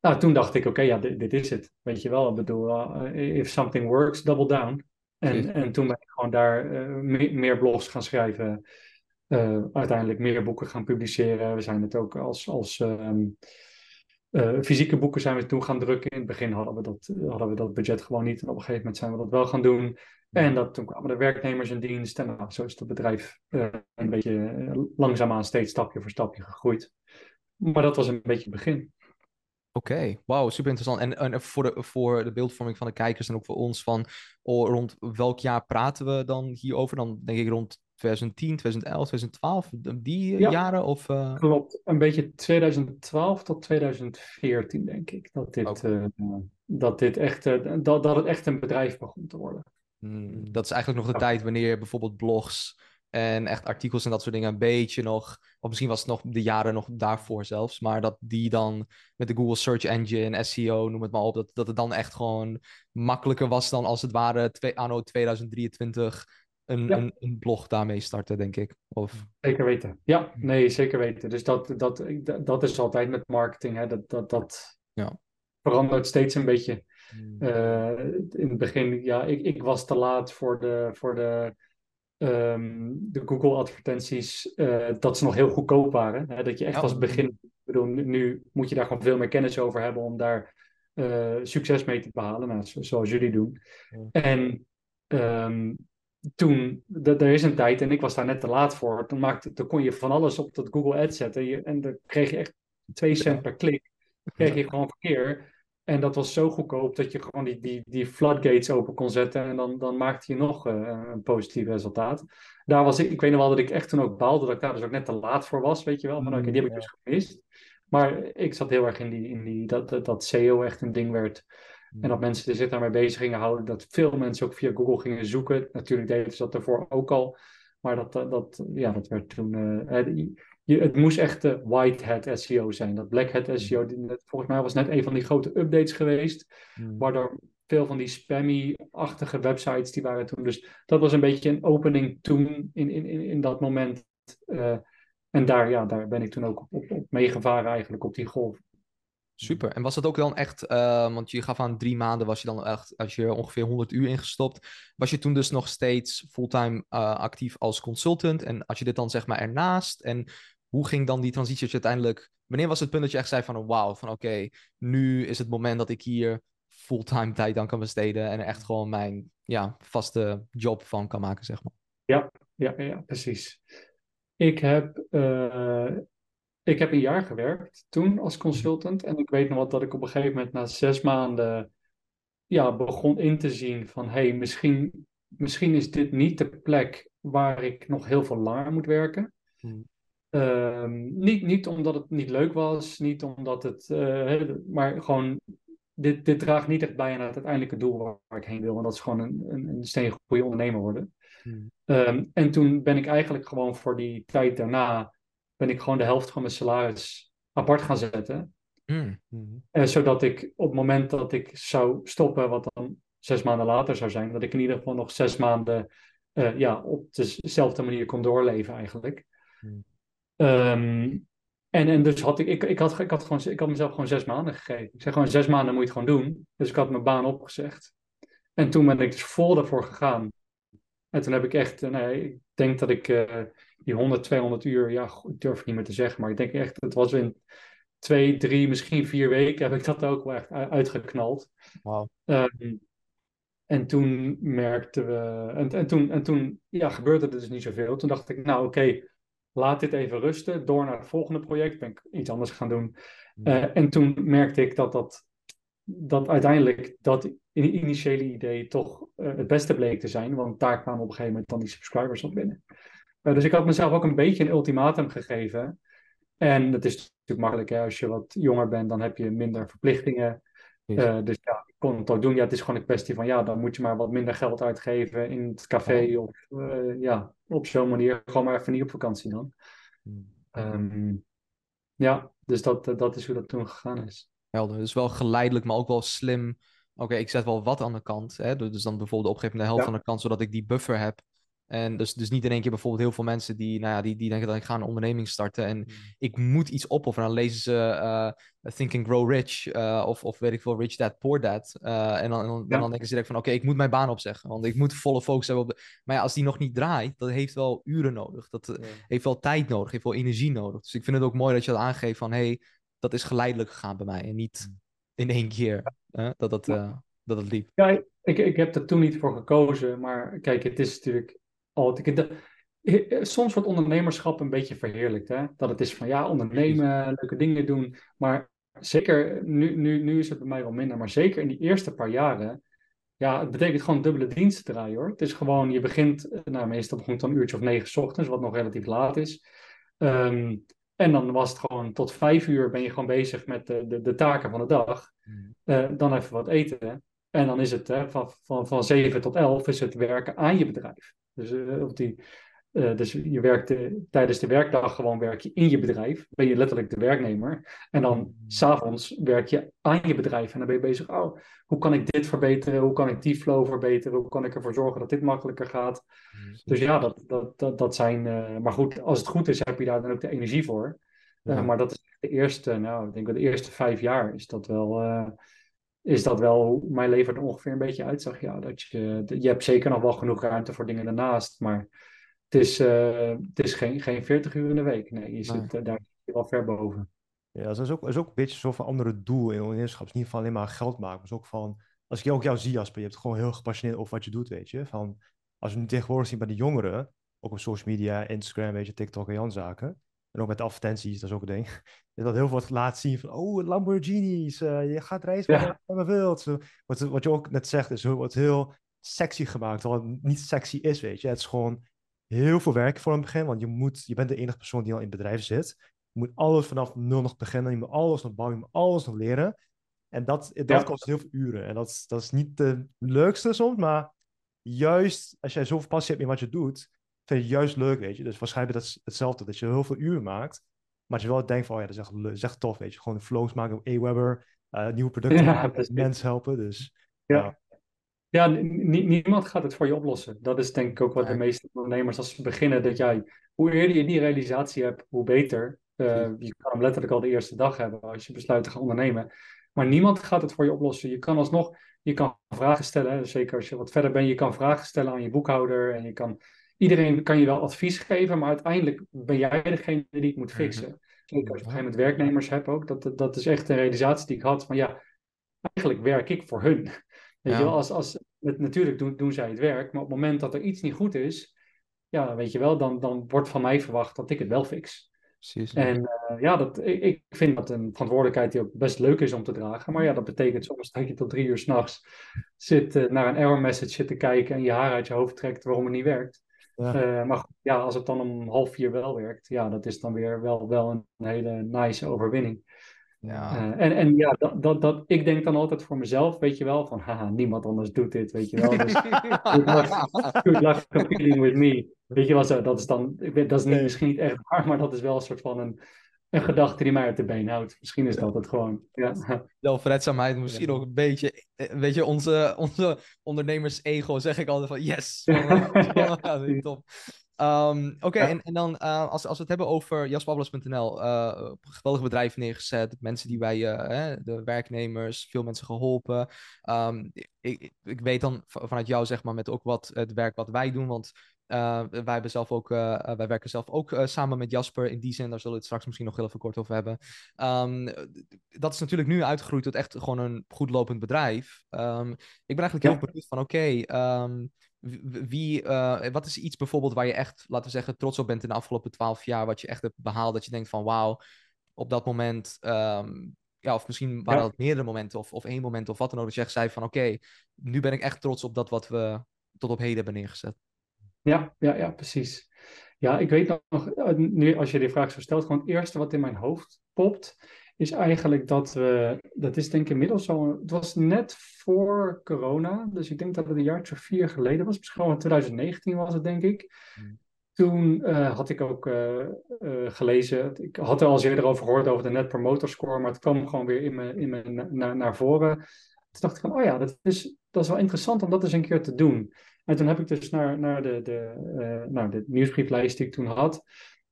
nou, toen dacht ik, oké, ja, dit, dit is het. Weet je wel, ik bedoel, uh, if something works, double down. En, en toen ben ik gewoon daar uh, meer, meer, blogs gaan schrijven. Uh, uiteindelijk meer boeken gaan publiceren. We zijn het ook als, als um, fysieke boeken zijn we toen gaan drukken. In het begin hadden we, dat, hadden we dat budget gewoon niet. En op een gegeven moment zijn we dat wel gaan doen. En dat, toen kwamen de werknemers in dienst. En nou, zo is het bedrijf uh, een beetje langzaamaan steeds stapje voor stapje gegroeid. Maar dat was een beetje het begin. Oké, okay. wauw, super interessant. En, en voor, de, voor de beeldvorming van de kijkers en ook voor ons, van oh, rond welk jaar praten we dan hierover? Dan denk ik rond 2010, 2011, 2012, die ja, jaren? Of, uh... Klopt, een beetje 2012 tot 2014 denk ik. Dat dit, okay. uh, dat dit echt, dat, dat het echt een bedrijf begon te worden. Hmm, dat is eigenlijk nog de ja. tijd wanneer bijvoorbeeld blogs en echt artikels en dat soort dingen een beetje nog, of misschien was het nog de jaren nog daarvoor zelfs, maar dat die dan met de Google Search Engine, SEO, noem het maar op, dat, dat het dan echt gewoon makkelijker was dan als het ware twee, anno 2023 een, ja. een, een, blog daarmee starten, denk ik. Of... Zeker weten. Ja, nee, zeker weten. Dus dat, dat, dat is altijd met marketing, hè. dat, dat, dat ja. verandert steeds een beetje. Uh, in het begin, ja, ik, ik was te laat voor de, voor de Um, de Google-advertenties, uh, dat ze nog heel goedkoop waren. Hè? Dat je echt Ja. als begin, bedoel, nu, moet je daar gewoon veel meer kennis over hebben om daar uh, succes mee te behalen, nou, zo- zoals jullie doen. Ja. En ehm, toen, er is een tijd, en ik was daar net te laat voor, toen, maakte, toen kon je van alles op dat Google Ads zetten je, en dan kreeg je echt 2 cent per klik, kreeg je gewoon verkeer. En dat was zo goedkoop dat je gewoon die, die, die floodgates open kon zetten. En dan, dan maakte je nog uh, een positief resultaat. Daar was ik, ik weet nog wel dat ik echt toen ook baalde dat ik daar dus ook net te laat voor was, weet je wel. Maar die heb ik dus gemist. Maar ik zat heel erg in die, in die dat, dat, dat SEO echt een ding werd. En dat mensen zich daarmee bezig gingen houden. Dat veel mensen ook via Google gingen zoeken. Natuurlijk deden ze dat daarvoor ook al. Maar dat, dat, dat ja, dat werd toen... Uh, je, het moest echt de white hat SEO zijn. Dat black hat SEO, volgens mij was net een van die grote updates geweest. Mm. Waardoor veel van die spammy-achtige websites, die waren toen. Dus dat was een beetje een opening toen, in, in, in, in dat moment. Uh, en daar, ja, daar ben ik toen ook op, op, op meegevaren eigenlijk, op die golf. Super. En was dat ook dan echt, uh, want je gaf aan drie maanden, was je dan echt, als je ongeveer 100 uur ingestopt, was je toen dus nog steeds fulltime uh, actief als consultant? En als je dit dan zeg maar ernaast, en hoe ging dan die transitie je uiteindelijk, wanneer was het punt dat je echt zei van, wauw, van oké, okay, nu is het moment dat ik hier fulltime tijd aan kan besteden en er echt gewoon mijn ja, vaste job van kan maken, zeg maar? Ja, ja, ja precies. Ik heb, uh, ik heb een jaar gewerkt toen als consultant. En ik weet nog wat dat ik op een gegeven moment na zes maanden ja, begon in te zien van hé, hey, misschien, misschien is dit niet de plek waar ik nog heel veel langer moet werken. Hmm. Uh, niet, niet omdat het niet leuk was, niet omdat het, uh, maar gewoon, dit, dit draagt niet echt bij aan het uiteindelijke doel waar, ik heen wil. En dat is gewoon een, een, een steen goede ondernemer worden. Hmm. Um, en toen ben ik eigenlijk gewoon voor die tijd daarna, ben ik gewoon de helft van mijn salaris apart gaan zetten. Mm. Mm. Uh, zodat ik op het moment dat ik zou stoppen, wat dan zes maanden later zou zijn, dat ik in ieder geval nog zes maanden uh, ja, op dezelfde manier kon doorleven eigenlijk. Um, en, en dus had ik, ik, ik, had, ik, had gewoon, ik had mezelf gewoon zes maanden gegeven. Ik zeg gewoon zes maanden moet je het gewoon doen. Dus ik had mijn baan opgezegd. En toen ben ik dus vol daarvoor gegaan. En toen heb ik echt, nee, ik denk dat ik, uh, ik die 100, 200 uur, ja, ik durf het niet meer te zeggen, maar ik denk echt, het was in twee, drie, misschien vier weken heb ik dat ook wel echt uitgeknald. Wow. Um, en toen merkten we, en, en, toen, en toen ja, gebeurde er dus niet zoveel. Toen dacht ik, nou oké, laat dit even rusten, door naar het volgende project, ben ik iets anders gaan doen. Uh, en toen merkte ik dat, dat, dat uiteindelijk dat initiële idee toch uh, het beste bleek te zijn, want daar kwamen op een gegeven moment dan die subscribers op binnen. Uh, dus ik had mezelf ook een beetje een ultimatum gegeven. En dat is natuurlijk makkelijk, hè? als je wat jonger bent, dan heb je minder verplichtingen. Dus ja, kon het ook doen. Ja, het is gewoon een kwestie van, ja, dan moet je maar wat minder geld uitgeven in het café of uh, ja, op zo'n manier. Gewoon maar even niet op vakantie dan. Um, ja, dus dat, dat is hoe dat toen gegaan is. Helder, dus wel geleidelijk, maar ook wel slim. Oké, ik zet wel wat aan de kant. Hè? Dus dan bijvoorbeeld opgeven de helft ja. van de kant, zodat ik die buffer heb. En dus, dus niet in één keer bijvoorbeeld heel veel mensen die, nou ja, die, die denken dat ik ga een onderneming starten en ik moet iets opofferen. Dan lezen ze uh, Think and Grow Rich uh, of, of weet ik veel, Rich Dad, Poor Dad. Uh, en dan, dan, ja. dan denken ze direct van oké, okay, ik moet mijn baan opzeggen, want ik moet volle focus hebben op de... Maar ja, als die nog niet draait, dat heeft wel uren nodig. Dat ja. heeft wel tijd nodig, heeft wel energie nodig. Dus ik vind het ook mooi dat je dat aangeeft van hé, hey, dat is geleidelijk gegaan bij mij en niet in één keer dat, dat, dat het liep. Ja, ik, ik heb er toen niet voor gekozen, maar kijk, het is natuurlijk altijd. Soms wordt ondernemerschap een beetje verheerlijkt. Hè? Dat het is van ja, ondernemen, leuke dingen doen. Maar zeker, nu, nu, nu is het bij mij wel minder. Maar zeker in die eerste paar jaren. Ja, het betekent gewoon dubbele diensten draaien hoor. Het is gewoon, je begint, nou meestal begon het dan een uurtje of negen s ochtends, wat nog relatief laat is. Um, en dan was het gewoon tot vijf uur ben je gewoon bezig met de, de, de taken van de dag. Uh, dan even wat eten. En dan is het hè, van, van, van 7 tot 11 is het werken aan je bedrijf. Dus, of die, uh, dus je werkt tijdens de werkdag gewoon werk je in je bedrijf. Ben je letterlijk de werknemer. En dan s'avonds werk je aan je bedrijf. En dan ben je bezig, oh, hoe kan ik dit verbeteren? Hoe kan ik die flow verbeteren? Hoe kan ik ervoor zorgen dat dit makkelijker gaat? Dus ja, dat, dat, dat, dat zijn... Uh, maar goed, als het goed is, heb je daar dan ook de energie voor. Ja. maar dat is de eerste, nou, ik denk wel de eerste vijf jaar is dat wel is dat wel hoe mijn leven er ongeveer een beetje uitzag. Ja, dat je, je hebt zeker nog wel genoeg ruimte voor dingen daarnaast, maar het is, uh, het is geen, geen 40 uur in de week. Nee, je zit uh, daar wel ver boven. Ja, dat is ook, dat is ook een beetje zo'n andere doel in ondernemerschap. Het is niet van alleen maar geld maken, maar ook van, als ik ook jou zie, Jasper, je hebt gewoon heel gepassioneerd over wat je doet, weet je. Van, als we nu tegenwoordig zien bij de jongeren, ook op social media, Instagram, weet je, TikTok en Jan zaken, en ook met de advertenties, dat is ook een ding. Dat heel veel wordt laten zien van, oh, Lamborghinis, uh, je gaat reizen ja. waar je wilt. Wat, wat je ook net zegt, is wordt heel sexy gemaakt, terwijl het niet sexy is, weet je. Het is gewoon heel veel werk voor een begin, want je, moet, je bent de enige persoon die al in het bedrijf zit. Je moet alles vanaf nul nog beginnen, je moet alles nog bouwen, je moet alles nog leren. En dat, dat ja. kost heel veel uren. En dat is, dat is niet de leukste soms, maar juist als jij zoveel passie hebt in wat je doet, vind je juist leuk, weet je. Dus waarschijnlijk dat hetzelfde, dat je heel veel uren maakt, maar dat je wel denkt van, oh ja, dat is echt, dat is echt tof, weet je. Gewoon flows maken op Aweber, uh, nieuwe producten ja, maken, mensen helpen, dus... Ja, ja. niemand gaat het voor je oplossen. Dat is denk ik ook wat de meeste ondernemers als ze beginnen, dat jij, hoe eerder je die realisatie hebt, hoe beter. Uh, je kan hem letterlijk al de eerste dag hebben als je besluit te gaan ondernemen. Maar niemand gaat het voor je oplossen. Je kan alsnog, je kan vragen stellen, zeker als je wat verder bent, je kan vragen stellen aan je boekhouder en je kan iedereen kan je wel advies geven, maar uiteindelijk ben jij degene die het moet mhm. fixen. Zeker als je op een gegeven moment werknemers hebt ook. Dat, dat is echt een realisatie die ik had van ja, eigenlijk werk ik voor hun. Weet je wel, als, als, natuurlijk doen, doen zij het werk, maar op het moment dat er iets niet goed is, ja, weet je wel, dan, dan wordt van mij verwacht dat ik het wel fix. Precies. En uh, ja, dat, ik, ik, vind dat een verantwoordelijkheid die ook best leuk is om te dragen. Maar ja, dat betekent soms dat je tot drie uur s'nachts zit uh, naar een error message zit te kijken en je haar uit je hoofd trekt waarom het niet werkt. Ja. Uh, maar goed, ja, als het dan om half vier wel werkt, ja, dat is dan weer wel, wel een hele nice overwinning. Ja. Uh, en, en ja, dat, dat, dat, ik denk dan altijd voor mezelf, weet je wel, van haha, niemand anders doet dit, weet je wel. Dus good luck, good luck competing with me. Weet je wel zo, dat is dan, ik weet, dat is niet, misschien niet echt waar, maar dat is wel een soort van een, een gedachte die mij uit de been houdt. Misschien is dat het gewoon. Ja. Zelfredzaamheid, misschien ook een beetje. eh, Weet je, onze, onze ondernemers-ego zeg ik altijd van yes. ja, top. Ehm, Oké, Ja. en, en dan eh, als, als we het hebben over jaspablas.nl, eh geweldig bedrijf neergezet, mensen die wij, eh, hè, de werknemers, veel mensen geholpen. Ehm, ik, ik, weet dan vanuit jou, zeg maar, met ook wat het werk wat wij doen, want eh, wij hebben zelf ook, eh, eh, wij werken zelf ook samen met Jasper in die zin, daar zullen we het straks misschien nog heel even kort over hebben. Ehm, dat is natuurlijk nu uitgegroeid tot echt gewoon een goed lopend bedrijf. Ehm, ik ben eigenlijk heel benieuwd van, oké, ehm, wie, wie, wat is iets bijvoorbeeld waar je echt, laten we zeggen, trots op bent in de afgelopen twaalf jaar, wat je echt hebt behaald, dat je denkt van, wauw, op dat moment, ja, of misschien waren Ja. dat meerdere momenten, of, of één moment, of wat dan ook, dat je echt zei van, oké, nu ben ik echt trots op dat wat we tot op heden hebben neergezet. Ja, ja, ja, precies. Ja, ik weet nog, eh, nu als je die vraag zo stelt, gewoon het eerste wat in mijn hoofd popt, is eigenlijk dat we, dat is denk ik inmiddels zo, het was net voor corona, dus ik denk dat het een jaar of vier geleden was, misschien wel in 2019 was het denk ik. Hmm. Toen eh, had ik ook eh, gelezen, ik had er al eens eerder over gehoord over de Net Promoter Score, maar het kwam gewoon weer in me, in me na- naar voren. Toen dacht ik van, oh ja, dat is, dat is wel interessant om dat eens een keer te doen. En toen heb ik dus naar, naar de, de, eh, nou, nieuwsbrieflijst die ik toen had,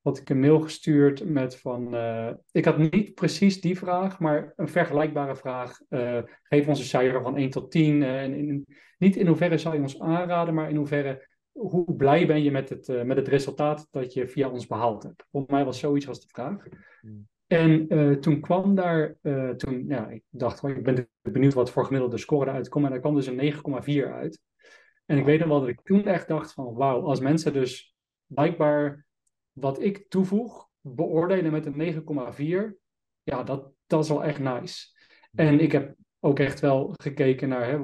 had ik een mail gestuurd met van, eh, ik had niet precies die vraag, maar een vergelijkbare vraag. eh, geef ons een cijfer van 1 tot 10. eh, en in, niet in hoeverre zou je ons aanraden, maar in hoeverre, hoe blij ben je met het, met het resultaat dat je via ons behaald hebt. Volgens mij was zoiets als de vraag. En toen kwam daar, toen, ja, ik dacht, ik ben benieuwd wat voor gemiddelde score eruit komt. En daar kwam dus een 9,4 uit. En ik weet nog wel dat ik toen echt dacht van, wauw, als mensen dus blijkbaar wat ik toevoeg beoordelen met een 9,4, ja, dat, dat is wel echt nice. En ik heb ook echt wel gekeken naar, hè,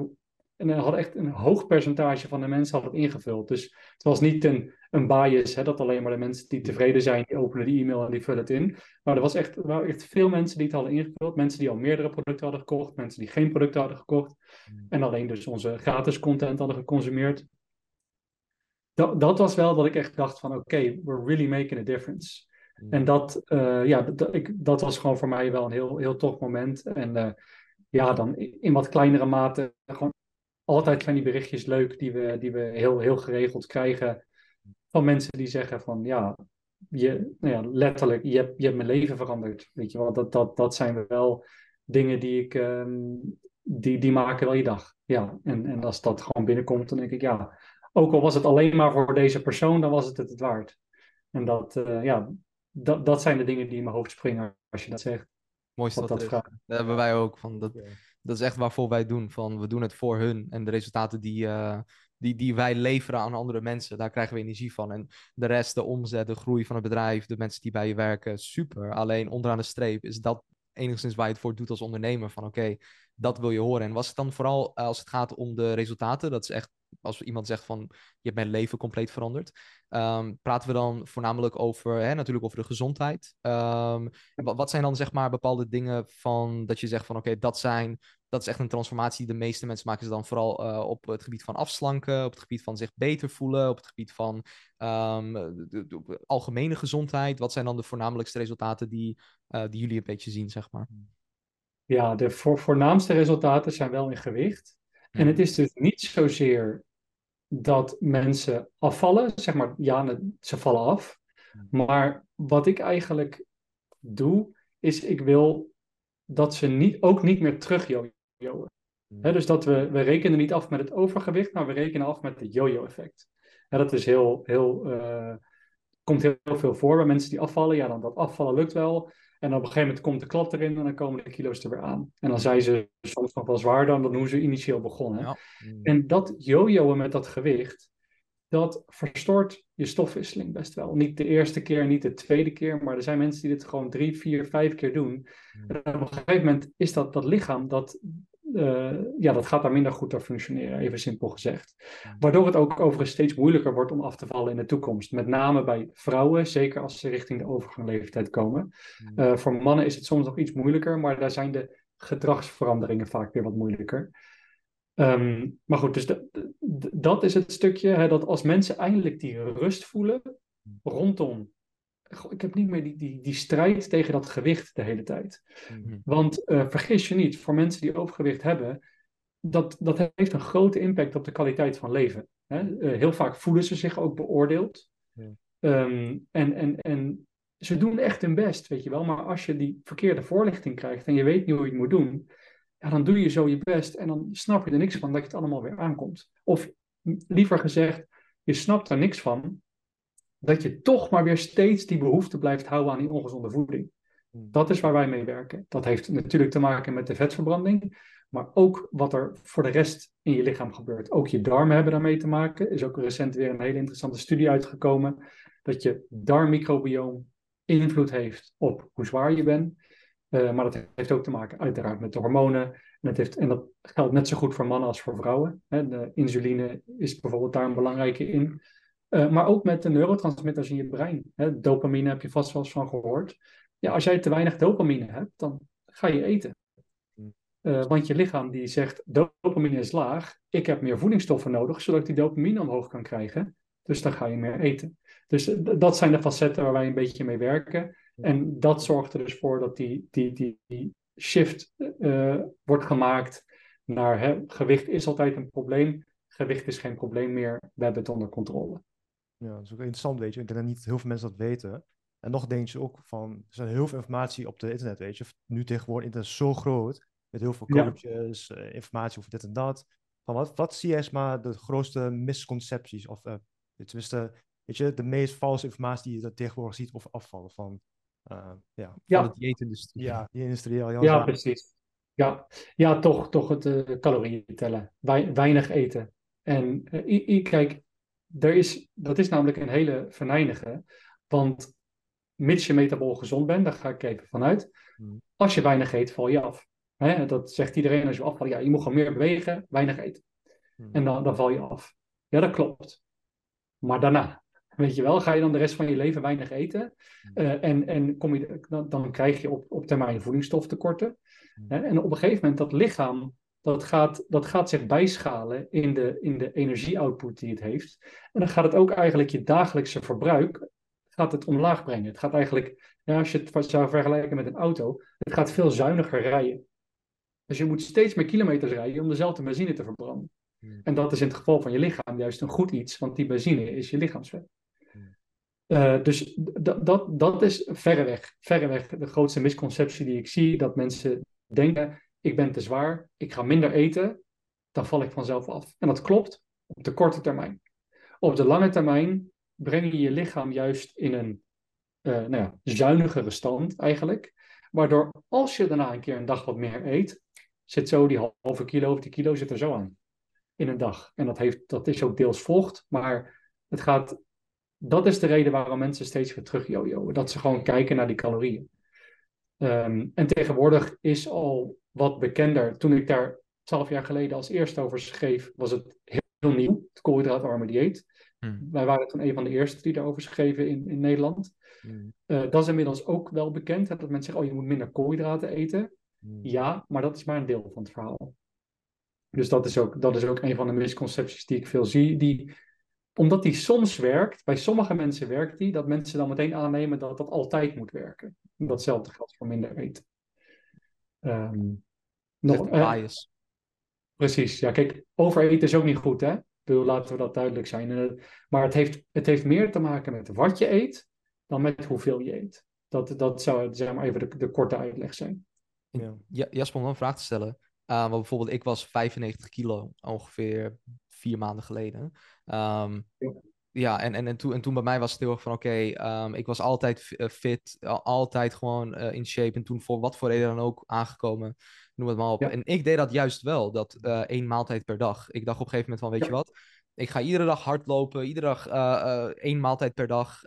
en had echt een hoog percentage van de mensen had het ingevuld. Dus het was niet een, een bias, hè, dat alleen maar de mensen die tevreden zijn, die openen die e-mail en die vullen het in. Maar er, was echt, er waren echt veel mensen die het hadden ingevuld. Mensen die al meerdere producten hadden gekocht, mensen die geen producten hadden gekocht. En alleen dus onze gratis content hadden geconsumeerd. Dat, dat was wel dat ik echt dacht van oké, we're really making a difference. En dat, eh, ja, dat, ik, dat was gewoon voor mij wel een heel, heel tof moment. En eh, ja, dan in wat kleinere mate gewoon altijd zijn die berichtjes leuk die we, die we heel, heel geregeld krijgen van mensen die zeggen van ja, je, nou ja letterlijk, je hebt, je hebt mijn leven veranderd. Weet je wel, dat, dat, dat zijn wel dingen die ik, ehm, die, die maken wel je dag. Ja, en, en als dat gewoon binnenkomt, dan denk ik ja, ook al was het alleen maar voor deze persoon, dan was het het, het waard. En dat, eh, ja, dat, dat zijn de dingen die in mijn hoofd springen als je dat zegt. Mooiste Wat dat dat vraagt. Dat hebben wij ook. Van dat. Dat is echt waarvoor wij doen. Van, we doen het voor hun. En de resultaten die, eh, die, die wij leveren aan andere mensen, daar krijgen we energie van. En de rest, de omzet, de groei van het bedrijf, de mensen die bij je werken, super. Alleen onderaan de streep is dat enigszins waar je het voor doet als ondernemer. Van oké, dat wil je horen. En was het dan vooral eh, als het gaat om de resultaten? Dat is echt, als iemand zegt van, je hebt mijn leven compleet veranderd. Ehm, praten we dan voornamelijk over, hè, natuurlijk over de gezondheid. Ehm, wat, zijn dan zeg maar bepaalde dingen van dat je zegt van oké, dat zijn, dat is echt een transformatie de meeste mensen maken ze dan vooral eh, op het gebied van afslanken, op het gebied van zich beter voelen, op het gebied van ehm, de, algemene gezondheid. Wat zijn dan de voornamelijkste resultaten die, eh, die jullie een beetje zien, zeg maar? Ja, de voor, voornaamste resultaten zijn wel in gewicht. En het is dus niet zozeer dat mensen afvallen, zeg maar, ja, ze vallen af. Maar wat ik eigenlijk doe, is ik wil dat ze niet, ook niet meer terug jojoen. Hè, dus dat we, we rekenen niet af met het overgewicht, maar we rekenen af met het yo-yo-effect. Hè, dat is heel, heel, eh, komt heel, heel veel voor bij mensen die afvallen. Ja, dan dat afvallen lukt wel. En op een gegeven moment komt de klap erin en dan komen de kilo's er weer aan. En dan zijn ze soms nog wel zwaarder dan hoe ze initieel begonnen. Ja. En dat jojoen met dat gewicht, dat verstoort je stofwisseling best wel. Niet de eerste keer, niet de tweede keer, maar er zijn mensen die dit gewoon drie, vier, vijf keer doen. En op een gegeven moment is dat, dat lichaam, dat, eh, ja, dat gaat daar minder goed door functioneren, even simpel gezegd. Waardoor het ook overigens steeds moeilijker wordt om af te vallen in de toekomst. Met name bij vrouwen, zeker als ze richting de overgangleeftijd komen. Eh, voor mannen is het soms nog iets moeilijker, maar daar zijn de gedragsveranderingen vaak weer wat moeilijker. Ehm, maar goed, dus de- de- dat is het stukje, hè, dat als mensen eindelijk die rust voelen rondom. Ik heb niet meer die, die, die strijd tegen dat gewicht de hele tijd. Mhm. Want eh, vergis je niet, voor mensen die overgewicht hebben, dat, dat heeft een grote impact op de kwaliteit van leven. Hè? Eh, heel vaak voelen ze zich ook beoordeeld. Ja. Ehm, en, en, en ze doen echt hun best, weet je wel. Maar als je die verkeerde voorlichting krijgt en je weet niet hoe je het moet doen, ja, dan doe je zo je best en dan snap je er niks van dat je het allemaal weer aankomt. Of liever gezegd, je snapt er niks van dat je toch maar weer steeds die behoefte blijft houden aan die ongezonde voeding. Hmm. Dat is waar wij mee werken. Dat heeft natuurlijk te maken met de vetverbranding, maar ook wat er voor de rest in je lichaam gebeurt. Ook je darmen hebben daarmee te maken. Er is ook recent weer een hele interessante studie uitgekomen dat je darmmicrobioom invloed heeft op hoe zwaar je bent. Uh, maar dat heeft ook te maken uiteraard met de hormonen. En, het heeft, en dat geldt net zo goed voor mannen als voor vrouwen. Hè. De insuline is bijvoorbeeld daar een belangrijke in. Uh, maar ook met de neurotransmitters in je brein. Hè. Dopamine heb je vast wel eens van gehoord. Ja, als jij te weinig dopamine hebt, dan ga je eten. Uh, want je lichaam die zegt, dopamine is laag, ik heb meer voedingsstoffen nodig, zodat ik die dopamine omhoog kan krijgen. Dus dan ga je meer eten. Dus dat zijn de facetten waar wij een beetje mee werken. En dat zorgt er dus voor dat die, die, die, die shift uh, wordt gemaakt naar hè, gewicht is altijd een probleem. Gewicht is geen probleem meer. We hebben het onder controle. Ja, dat is ook interessant, weet je. Ik denk dat niet heel veel mensen dat weten. En nog denk je ook van, er zijn heel veel informatie op het internet, weet je. Nu tegenwoordig, internet is zo groot, met heel veel coaches, ja. uh, informatie over dit en dat. Van wat, wat zie jij maar de grootste misconcepties, of uh, tenminste, weet je, de meest valse informatie die je tegenwoordig ziet of afvallen van, uh, ja. Ja. Van de dieetindustrie. Ja, die Ja, precies. Ja, ja toch, toch het calorieën tellen. Wei weinig eten. En uh, kijk, er is, dat is namelijk een hele venijnige. Want mits je metabool gezond bent, daar ga ik even vanuit. Hmm. Als je weinig eet, val je af. Hè? Dat zegt iedereen als je afvalt. Ja, je moet gewoon meer bewegen, weinig eten. Hmm. En dan, dan val je af. Ja, dat klopt. Maar daarna, weet je wel, ga je dan de rest van je leven weinig eten. Uh, en en kom je, dan, dan krijg je op, op termijn voedingsstoftekorten. Hè? En op een gegeven moment, dat lichaam, dat gaat, dat gaat zich bijschalen in de, in de energie-output die het heeft. En dan gaat het ook eigenlijk je dagelijkse verbruik gaat het omlaag brengen. Het gaat eigenlijk, als je het zou vergelijken met een auto, het gaat veel zuiniger rijden. Dus je moet steeds meer kilometers rijden om dezelfde benzine te verbranden. Hmm. En dat is in het geval van je lichaam juist een goed iets, want die benzine is je lichaamsvet. Hmm. Uh, dus dat, dat is verreweg, verreweg de grootste misconceptie die ik zie. Dat mensen denken, ik ben te zwaar, ik ga minder eten, dan val ik vanzelf af. En dat klopt op de korte termijn. Op de lange termijn breng je je lichaam juist in een uh, nou ja, zuinigere stand eigenlijk. Waardoor als je daarna een keer een dag wat meer eet, zit zo die halve kilo of die kilo zit er zo aan in een dag. En dat, heeft, dat is ook deels vocht, maar het gaat, dat is de reden waarom mensen steeds weer terug jojoen. Dat ze gewoon kijken naar die calorieën. Um, en tegenwoordig is al wat bekender. Toen ik daar twaalf jaar geleden als eerste over schreef, was het heel nieuw, het koolhydraatarme dieet. Hmm. Wij waren toen een van de eerste die daarover schreven in, in Nederland. Hmm. Uh, dat is inmiddels ook wel bekend, hè, dat mensen zeggen, oh je moet minder koolhydraten eten. Hmm. Ja, maar dat is maar een deel van het verhaal. Dus dat is ook, dat is ook een van de misconcepties die ik veel zie. Die, omdat die soms werkt, bij sommige mensen werkt die, dat mensen dan meteen aannemen dat dat altijd moet werken. Datzelfde geldt voor minder eten. Um, nog, uh, bias. Precies, ja kijk, overeten is ook niet goed hè. Bedoel, laten we dat duidelijk zijn. Uh, maar het heeft, het heeft meer te maken met wat je eet, dan met hoeveel je eet. Dat, dat zou zeg maar even de, de korte uitleg zijn. Ja. Ja, Jasper, om een vraag te stellen. Uh, want bijvoorbeeld, ik was 95 kilo ongeveer vier maanden geleden. Um, ja. ja, en, en, en, toen, en toen bij mij was het heel erg van, oké, okay, um, ik was altijd fit, altijd gewoon uh, in shape. En toen voor wat voor reden dan ook aangekomen, noem het maar op. Ja. En ik deed dat juist wel, dat uh, één maaltijd per dag. Ik dacht op een gegeven moment van, weet ja. je wat, ik ga iedere dag hardlopen, iedere dag uh, uh, één maaltijd per dag.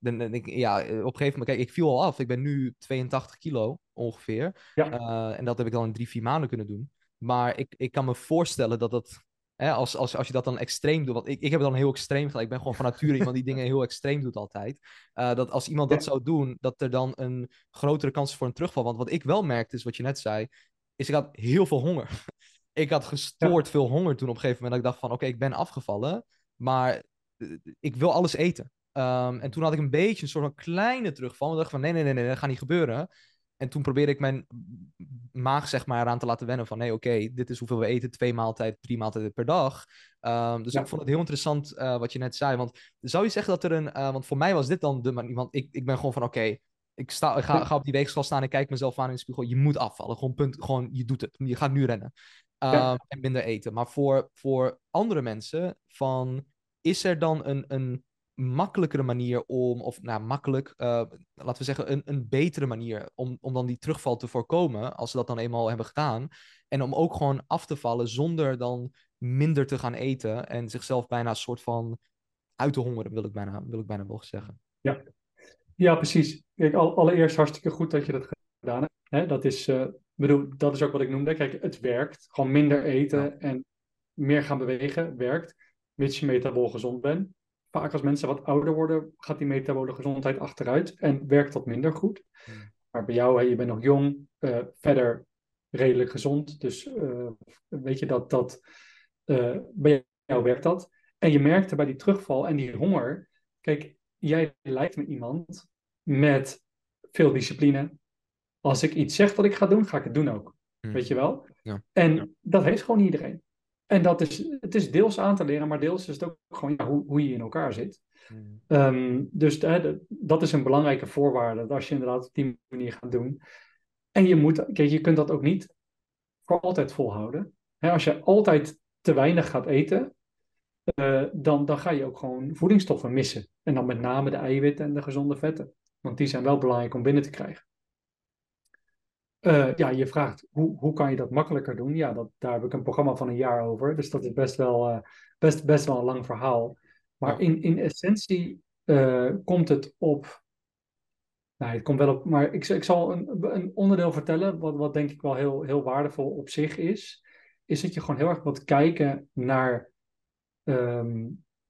Dan, ik, ja, op een gegeven moment, kijk, ik viel al af. Ik ben nu 82 kilo ongeveer. Ja. en dat heb ik dan in drie, vier maanden kunnen doen. Maar ik, ik kan me voorstellen dat dat, hè, als, als, als je dat dan extreem doet, want ik, ik heb het dan heel extreem gedaan. Ik ben gewoon van nature iemand die dingen heel extreem doet altijd. dat als iemand dat zou doen, dat er dan een grotere kans is voor een terugval. Want wat ik wel merkte, is wat je net zei, is ik had heel veel honger ik had gestoord ja. veel honger toen op een gegeven moment. Dat ik dacht van, oké, okay, ik ben afgevallen, maar ik wil alles eten. Um, en toen had ik een beetje een soort van kleine terugval. En dacht van, nee, nee, nee, nee, dat gaat niet gebeuren. En toen probeerde ik mijn maag zeg maar eraan te laten wennen van nee, oké, dit is hoeveel we eten, twee maaltijden, drie maaltijden per dag. Ehm, dus Ja. ik vond het heel interessant eh, wat je net zei. Want zou je zeggen dat er een, eh, want voor mij was dit dan de manier, want ik, ik ben gewoon van oké, ik, sta, ik ga, op die weegschaal staan en kijk mezelf aan in de spiegel. Je moet afvallen, gewoon punt, gewoon je doet het. Je gaat nu rennen Ehm, Ja. en minder eten. Maar voor, voor andere mensen van, is er dan een, een makkelijkere manier om, of nou makkelijk, eh, laten we zeggen, een, een betere manier om, om dan die terugval te voorkomen, als ze dat dan eenmaal hebben gedaan. En om ook gewoon af te vallen zonder dan minder te gaan eten en zichzelf bijna een soort van uit te hongeren, wil ik bijna, wil ik bijna wel zeggen. Ja, precies. Kijk, al, allereerst hartstikke goed dat je dat gedaan hebt. Hè, dat, is, eh, bedoel, dat is ook wat ik noemde. Kijk, het werkt. Gewoon minder eten Ja. en meer gaan bewegen werkt. Mits je metabool gezond bent. Vaak als mensen wat ouder worden, gaat die metabole gezondheid achteruit en werkt dat minder goed. Hmm. Maar bij jou, hè, je bent nog jong, eh, verder redelijk gezond. Dus eh, weet je dat, dat eh, bij jou werkt dat. En je merkte bij die terugval en die honger. Kijk, jij lijkt me iemand met veel discipline. Als ik iets zeg dat ik ga doen, ga ik het doen ook. Hmm. Weet je wel? Ja. En Ja. dat heeft gewoon iedereen. En dat is, het is deels aan te leren, maar deels is het ook gewoon ja, hoe, hoe je in elkaar zit. Hmm. Ehm, dus de- dat is een belangrijke voorwaarde, dat als je inderdaad op die manier gaat doen. En je moet, kijk, je kunt dat ook niet voor altijd volhouden. Als je altijd te weinig gaat eten, eh, dan, dan ga je ook gewoon voedingsstoffen missen. En dan met name de eiwitten en de gezonde vetten. Want die zijn wel belangrijk om binnen te krijgen. Eh, ja, je vraagt hoe, hoe kan je dat makkelijker doen? Ja, dat, daar heb ik een programma van een jaar over. Dus dat is best wel, eh, best, best wel een lang verhaal. Maar in, in essentie eh, komt het op. Nou, het komt wel op. Maar ik, ik zal een, een onderdeel vertellen. Wat, wat denk ik wel heel, heel waardevol op zich is. Is dat je gewoon heel erg wilt kijken naar. ehm,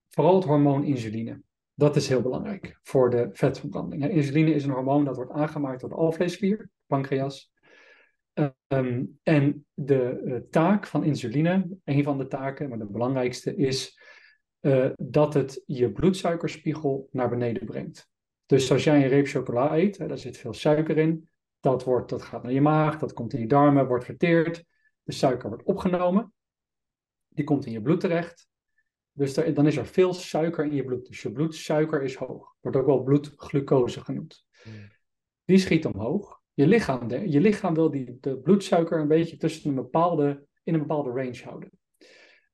vooral het hormoon insuline. Dat is heel belangrijk voor de vetverbranding. Insuline is een hormoon dat wordt aangemaakt door de alvleesklier, pancreas. Ehm, en de eh, taak van insuline, een van de taken, maar de belangrijkste, is eh, dat het je bloedsuikerspiegel naar beneden brengt. Dus als jij een reep chocola eet, hè, daar zit veel suiker in, dat, wordt, dat gaat naar je maag, dat komt in je darmen, wordt verteerd. De suiker wordt opgenomen, die komt in je bloed terecht. Dus dan is er veel suiker in je bloed. Dus je bloedsuiker is hoog. Wordt ook wel bloedglucose genoemd. Hmm. Die schiet omhoog. Je lichaam, de- je lichaam wil die, de bloedsuiker een beetje tussen een bepaalde, in een bepaalde range houden.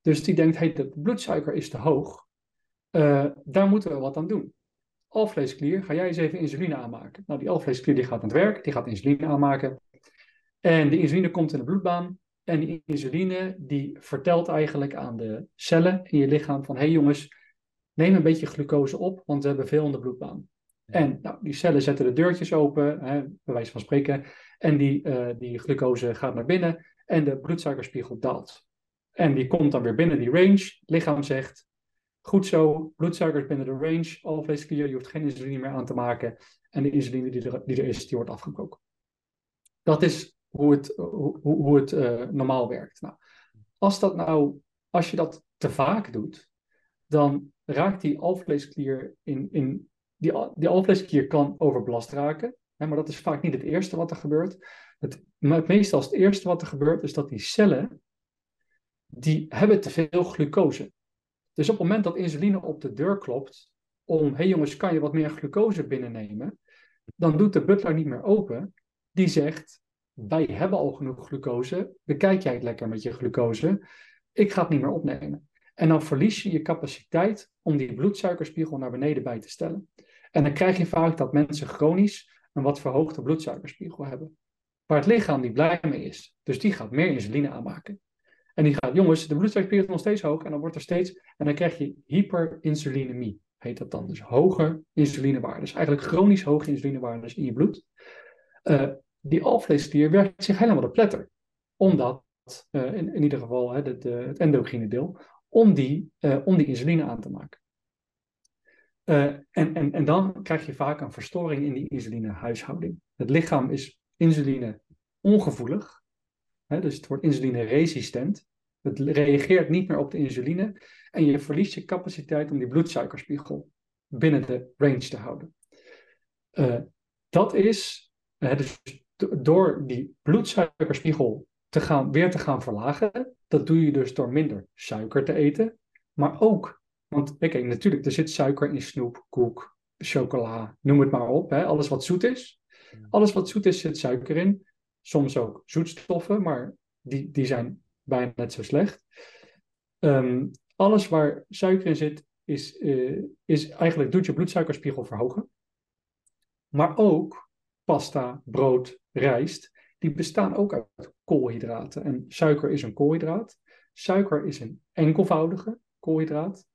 Dus die denkt, hey, de bloedsuiker is te hoog. Eh, daar moeten we wat aan doen. Alvleesklier, ga jij eens even insuline aanmaken. Nou, die alvleesklier die gaat aan het werk, die gaat insuline aanmaken. En die insuline komt in de bloedbaan. En die insuline die vertelt eigenlijk aan de cellen in je lichaam van... hé hey jongens, neem een beetje glucose op, want we hebben veel in de bloedbaan. En nou, die cellen zetten de deurtjes open, hè, bij wijze van spreken. En die, eh, die glucose gaat naar binnen en de bloedsuikerspiegel daalt. En die komt dan weer binnen die range. Lichaam zegt, goed zo, bloedsuiker is binnen de range, alvleesklier, je hoeft geen insuline meer aan te maken. En de insuline die er, die er is, die wordt afgebroken. Dat is hoe het, hoe hoe het eh, normaal werkt. Nou, als, dat nou, als je dat te vaak doet, dan raakt die alvleesklier in, in die, die alvleesklier kan overbelast raken. Hè, maar dat is vaak niet het eerste wat er gebeurt. Het meestal is het eerste wat er gebeurt, is dat die cellen, die hebben te veel glucose. Dus op het moment dat insuline op de deur klopt, om, hé hey jongens, kan je wat meer glucose binnennemen? Dan doet de butler niet meer open. Die zegt, wij hebben al genoeg glucose, bekijk jij het lekker met je glucose, ik ga het niet meer opnemen. En dan verlies je je capaciteit om die bloedsuikerspiegel naar beneden bij te stellen. En dan krijg je vaak dat mensen chronisch een wat verhoogde bloedsuikerspiegel hebben. Waar het lichaam niet blij mee is. Dus die gaat meer insuline aanmaken. En die gaat, jongens, de bloedsuikerspiegel is nog steeds hoog. En dan wordt er steeds, en dan krijg je hyperinsulinemie. Heet dat dan. Dus hoge insulinewaarden. Dus eigenlijk chronisch hoge insulinewaarden in je bloed. Eh, die alvleesklier werkt zich helemaal de pletter. Omdat, eh, in, ieder geval hè, de, het endocrine deel, om die, eh, om die insuline aan te maken. Eh, en, en, en dan krijg je vaak een verstoring in die insulinehuishouding. Het lichaam is insuline ongevoelig, hè, dus het wordt insuline resistent. Het reageert niet meer op de insuline en je verliest je capaciteit om die bloedsuikerspiegel binnen de range te houden. Eh, dat is, eh, dus door die bloedsuikerspiegel te gaan, weer te gaan verlagen, dat doe je dus door minder suiker te eten. Maar ook, want oké, natuurlijk, er zit suiker in snoep, koek, chocola, noem het maar op. Hè, alles wat zoet is. Alles wat zoet is, zit suiker in. Soms ook zoetstoffen, maar die, die zijn bijna net zo slecht. Ehm, alles waar suiker in zit, is, uh, is eigenlijk doet je bloedsuikerspiegel verhogen. Maar ook pasta, brood, rijst, die bestaan ook uit koolhydraten. En suiker is een koolhydraat. Suiker is een enkelvoudige koolhydraat.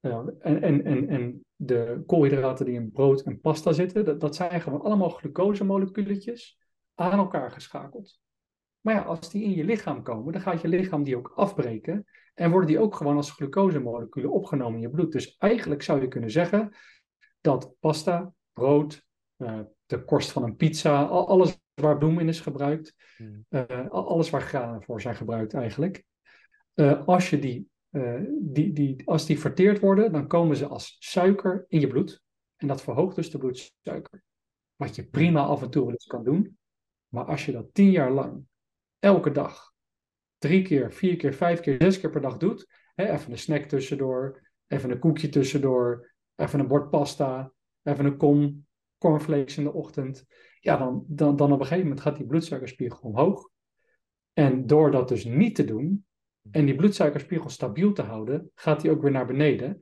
Uh, en, en, en, en de koolhydraten die in brood en pasta zitten, dat, dat zijn gewoon allemaal glucosemoleculetjes aan elkaar geschakeld. Maar ja, als die in je lichaam komen, dan gaat je lichaam die ook afbreken en worden die ook gewoon als glucosemoleculen opgenomen in je bloed. Dus eigenlijk zou je kunnen zeggen dat pasta, brood, uh, de korst van een pizza, alles waar bloem in is gebruikt, uh, alles waar granen voor zijn gebruikt eigenlijk. Uh, als, je die, die, die, als die verteerd worden, dan komen ze als suiker in je bloed. En dat verhoogt dus de bloedsuiker. Wat je prima af en toe wel eens kan doen. Maar als je dat tien jaar lang, elke dag, drie keer, vier keer, vijf keer, zes keer per dag doet, hè, even een snack tussendoor, even een koekje tussendoor, even een bord pasta, even een kom cornflakes in de ochtend, ja, dan, dan, dan op een gegeven moment gaat die bloedsuikerspiegel omhoog. En door dat dus niet te doen en die bloedsuikerspiegel stabiel te houden, gaat die ook weer naar beneden.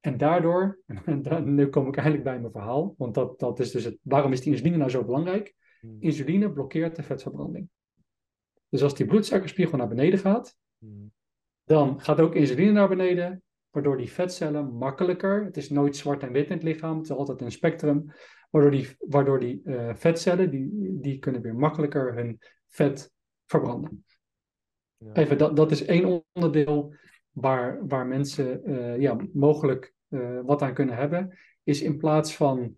En daardoor, en dan, nu kom ik eigenlijk bij mijn verhaal, want dat, dat is dus het, waarom is die insuline nou zo belangrijk? Insuline blokkeert de vetverbranding. Dus als die bloedsuikerspiegel naar beneden gaat, dan gaat ook insuline naar beneden, waardoor die vetcellen makkelijker, het is nooit zwart en wit in het lichaam, het is altijd een spectrum, waardoor die, waardoor die uh, vetcellen, die, die kunnen weer makkelijker hun vet verbranden. Even, dat, dat is één onderdeel waar, waar mensen uh, ja, mogelijk uh, wat aan kunnen hebben, is in plaats van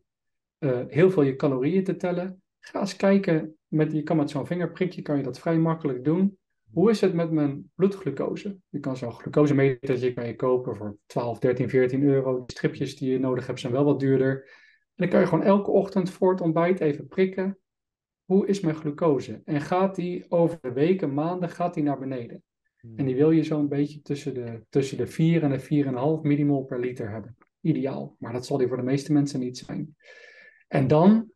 heel veel je calorieën te tellen, ga eens kijken, met, je kan met zo'n vingerprikje kan je dat vrij makkelijk doen. Hoe is het met mijn bloedglucose? Je kan zo'n glucosemetertje kan je kopen voor 12, 13, 14 euro. De stripjes die je nodig hebt zijn wel wat duurder. En dan kan je gewoon elke ochtend voor het ontbijt even prikken. Hoe is mijn glucose? En gaat die over de weken, maanden, gaat die naar beneden? Hmm. En die wil je zo'n beetje tussen de, tussen de 4 en de 4,5 millimol per liter hebben. Ideaal. Maar dat zal die voor de meeste mensen niet zijn. En dan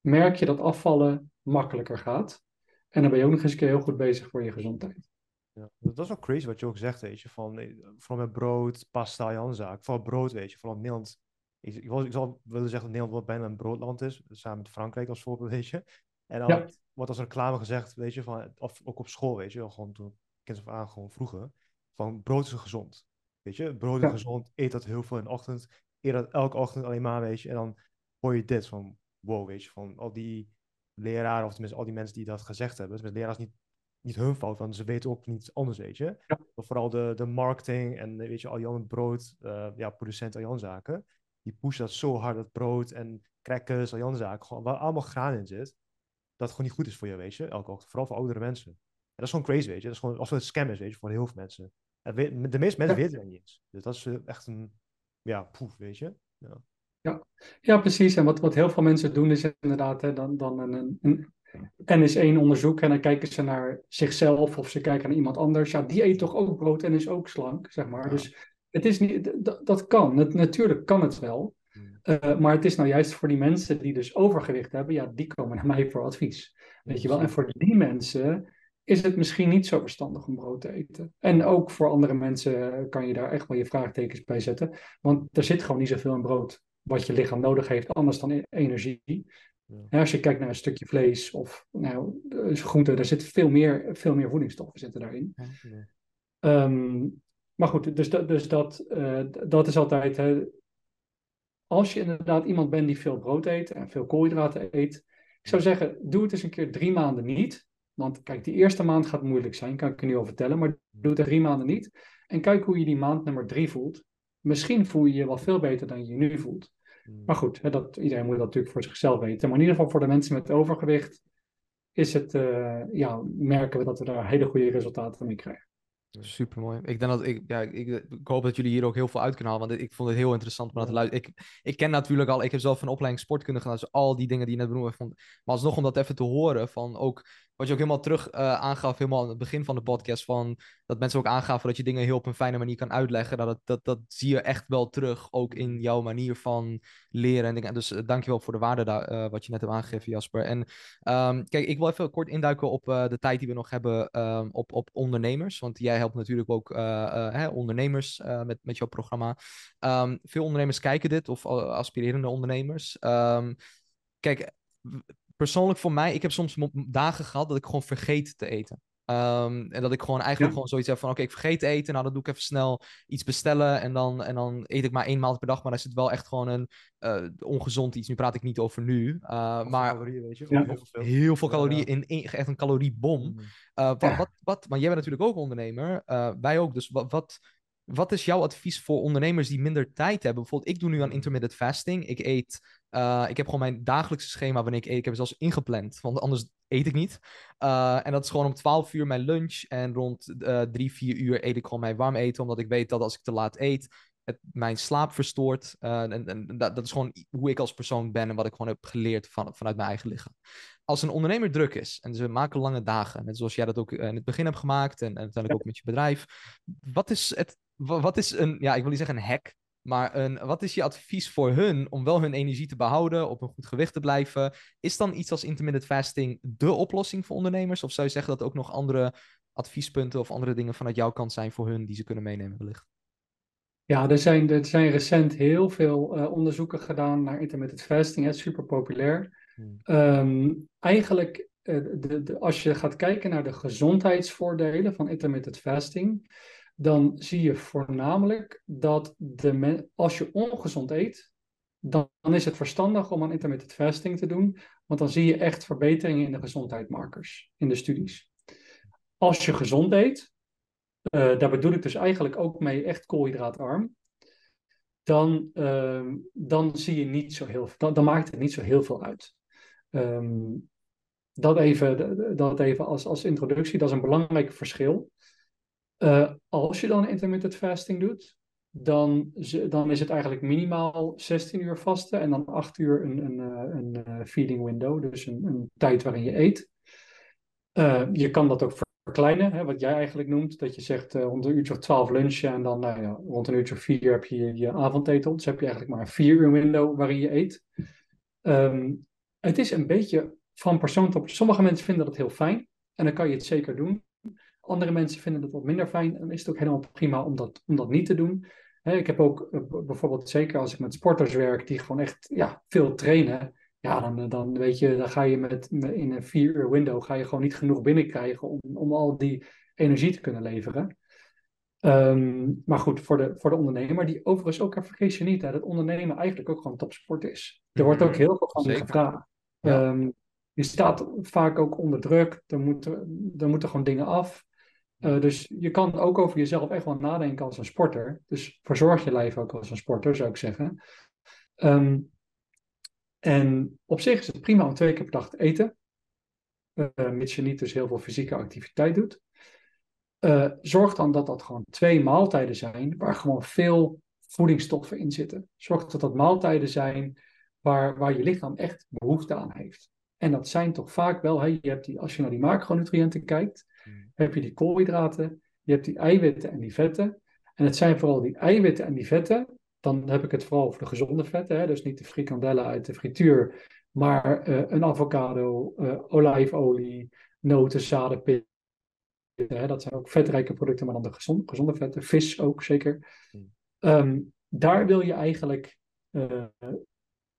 merk je dat afvallen makkelijker gaat. En dan ben je ook nog eens een keer heel goed bezig voor je gezondheid. Ja, dat is wel crazy wat je ook zegt, weet je. Van, eh, vooral met brood, pasta, Janzaak. Vooral brood, weet je. Vooral Nederland. Ik, ik, ik zal willen zeggen dat Nederland bijna een broodland is. Samen met Frankrijk als voorbeeld, weet je. En dan ja. wordt als reclame gezegd, weet je. Van, of ook op school, weet je. Gewoon toen kind of aan, gewoon vroeger. Van brood is gezond. Weet je, brood is ja. gezond. Eet dat heel veel in de ochtend. Eet dat elke ochtend alleen maar, weet je. En dan hoor je dit van, wow, weet je. Van al die leraren, of tenminste al die mensen die dat gezegd hebben. Met leraars niet, niet hun fout, want ze weten ook niets anders, weet je. Ja. vooral de, de marketing en weet je, al die andere brood, uh, ja, producenten, al die zaken. Die pushen dat zo hard, dat brood en crackers, al die zaken, gewoon, waar allemaal graan in zit. Dat het gewoon niet goed is voor je, weet je, elke ochtend. Vooral voor oudere mensen. En dat is gewoon crazy, weet je. Dat is gewoon alsof het scam is, weet je, voor heel veel mensen. En de meeste mensen weten het niet eens. Dus dat is echt een, ja, poef, weet je. Ja. Ja, ja precies. En wat, wat heel veel mensen doen is inderdaad hè, dan, dan een, een NS1-onderzoek en dan kijken ze naar zichzelf of ze kijken naar iemand anders. Ja, die eet toch ook brood en is ook slank, zeg maar. Ja. Dus het is niet, dat, dat kan. Het, natuurlijk kan het wel. Uh, maar het is nou juist voor die mensen die dus overgewicht hebben, ja, die komen naar mij voor advies. Weet je wel? En voor die mensen is het misschien niet zo verstandig om brood te eten. En ook voor andere mensen kan je daar echt wel je vraagtekens bij zetten. Want er zit gewoon niet zoveel in brood wat je lichaam nodig heeft, anders dan e-, energie. Ja. als je kijkt naar een stukje vlees of nou, groente, daar zit veel meer, veel meer voedingsstoffen zitten daarin. Ja. Um, maar goed, dus, dat, dus dat, uh, dat is altijd. Hè, als je inderdaad iemand bent die veel brood eet en veel koolhydraten eet, ik zou zeggen, doe het eens een keer drie maanden niet. Want kijk, die eerste maand gaat moeilijk zijn, kan ik je nu al vertellen, maar doe het er drie maanden niet. En kijk hoe je die maand nummer drie voelt. Misschien voel je je wel veel beter dan je je nu voelt. Hmm. Maar goed, hè, dat, iedereen moet dat natuurlijk voor zichzelf weten. Maar in ieder geval voor de mensen met overgewicht is het, uh, ja, merken we dat we daar hele goede resultaten mee krijgen. Super mooi. Ik, denk dat ik, ja, ik, ik hoop dat jullie hier ook heel veel uit kunnen halen. Want ik vond het heel interessant om naar te luisteren. Ik, ik ken natuurlijk al, ik heb zelf een opleiding sportkunde gedaan. Dus al die dingen die je net benoemde. Vond, maar alsnog om dat even te horen. Van ook wat je ook helemaal terug uh, aangaf, helemaal aan het begin van de podcast. Van dat mensen ook aangaven dat je dingen heel op een fijne manier kan uitleggen. Dat, dat, dat zie je echt wel terug. Ook in jouw manier van leren en dingen. Dus uh, dankjewel voor de waarde daar, uh, wat je net hebt aangegeven, Jasper. En um, kijk, ik wil even kort induiken op de tijd die we nog hebben um, op, op ondernemers. Want jij helpt natuurlijk ook hè, ondernemers met, met jouw programma. Um, veel ondernemers kijken dit, of aspirerende ondernemers. kijk, persoonlijk voor mij, ik heb soms dagen gehad dat ik gewoon vergeet te eten. Um, en dat ik gewoon eigenlijk gewoon zoiets heb van: oké, ik vergeet te eten. Nou, dan doe ik even snel iets bestellen. En dan, en dan eet ik maar één maal per dag. Maar dan is het wel echt gewoon een uh, ongezond iets. Nu praat ik niet over nu. Uh, maar calorieën, weet je? Ja. Heel, veel. heel veel calorieën in één, echt een caloriebom. Mm. Uh, wat, ja. wat, wat, maar jij bent natuurlijk ook ondernemer. wij ook. Dus wat, wat, wat is jouw advies voor ondernemers die minder tijd hebben? Bijvoorbeeld, ik doe nu aan intermittent fasting. Ik eet uh, ik heb gewoon mijn dagelijkse schema wanneer ik eet. Ik heb het zelfs ingepland, want anders eet ik niet. Uh, en dat is gewoon om 12 uur mijn lunch. En rond uh, 3, 4 uur eet ik gewoon mijn warm eten. Omdat ik weet dat als ik te laat eet, het mijn slaap verstoort. Uh, en, en dat, dat, is gewoon hoe ik als persoon ben en wat ik gewoon heb geleerd van, vanuit mijn eigen lichaam. Als een ondernemer druk is en ze maken lange dagen, net zoals jij dat ook in het begin hebt gemaakt en, en uiteindelijk ook met je bedrijf. Wat is, het, wat is een, ja, ik wil niet zeggen een hack, maar een, wat is je advies voor hun om wel hun energie te behouden, op een goed gewicht te blijven? Is dan iets als intermittent fasting de oplossing voor ondernemers? Of zou je zeggen dat ook nog andere adviespunten of andere dingen vanuit jouw kant zijn voor hun die ze kunnen meenemen wellicht? Ja, er zijn, er zijn recent heel veel uh, onderzoeken gedaan naar intermittent fasting. Het is super populair. Hmm. Um, eigenlijk, uh, de, de, als je gaat kijken naar de gezondheidsvoordelen van intermittent fasting, dan zie je voornamelijk dat de als je ongezond eet, dan, is het verstandig om aan intermittent fasting te doen, want dan zie je echt verbeteringen in de gezondheidsmarkers in de studies. Als je gezond eet, uh, daar bedoel ik dus eigenlijk ook mee echt koolhydraatarm, dan, uh, dan zie je niet zo heel dan, dan maakt het niet zo heel veel uit. Um, dat even, dat even als, als introductie, dat is een belangrijk verschil. Uh, als je dan intermittent fasting doet, dan, dan is het eigenlijk minimaal 16 uur vasten en dan 8 uur een, een, eh, een, eh, feeding window, dus een, een, tijd waarin je eet. Je kan dat ook verkleinen, hè, wat jij eigenlijk noemt, dat je zegt rond een uurtje of 12 lunchen en dan nou ja, rond een uurtje of 4 heb je je avondeten. Dus heb je eigenlijk maar een 4 uur window waarin je eet. Um, het is een beetje van persoon tot Sommige mensen vinden dat heel fijn en dan kan je het zeker doen. Andere mensen vinden het wat minder fijn en is het ook helemaal prima om dat, om dat niet te doen. ik heb ook eh, bijvoorbeeld, zeker als ik met sporters werk, die gewoon echt ja, veel trainen. Ja, dan, dan weet je, dan ga je met, in een vier uur window ga je gewoon niet genoeg binnenkrijgen om, om al die energie te kunnen leveren. Um, maar goed, voor de, voor de ondernemer, die overigens ook, vergeet je niet, hè, dat ondernemen eigenlijk ook gewoon topsport is. Er wordt ook mhm. heel veel van gevraagd. Ja. Um, je staat vaak ook onder druk, er moeten, er moeten gewoon dingen af. Uh, dus je kan ook over jezelf echt wel nadenken als een sporter. Dus verzorg je lijf ook als een sporter, zou ik zeggen. Um, en op zich is het prima om twee keer per dag te eten. Uh, mits je niet dus heel veel fysieke activiteit doet. Uh, zorg dan dat dat gewoon twee maaltijden zijn waar gewoon veel voedingsstoffen in zitten. Zorg dat dat maaltijden zijn waar, waar je lichaam echt behoefte aan heeft. En dat zijn toch vaak wel, hè, je hebt die, als je naar die macronutriënten kijkt. Heb je die koolhydraten, je hebt die eiwitten en die vetten. En het zijn vooral die eiwitten en die vetten. Dan heb ik het vooral over de gezonde vetten, hè, dus niet de frikandellen uit de frituur, maar uh, een avocado, uh, olijfolie, noten, zaden, pitten. Hè, dat zijn ook vetrijke producten, maar dan de gezonde, gezonde vetten. Vis ook zeker. Hmm. Um, daar wil je eigenlijk uh,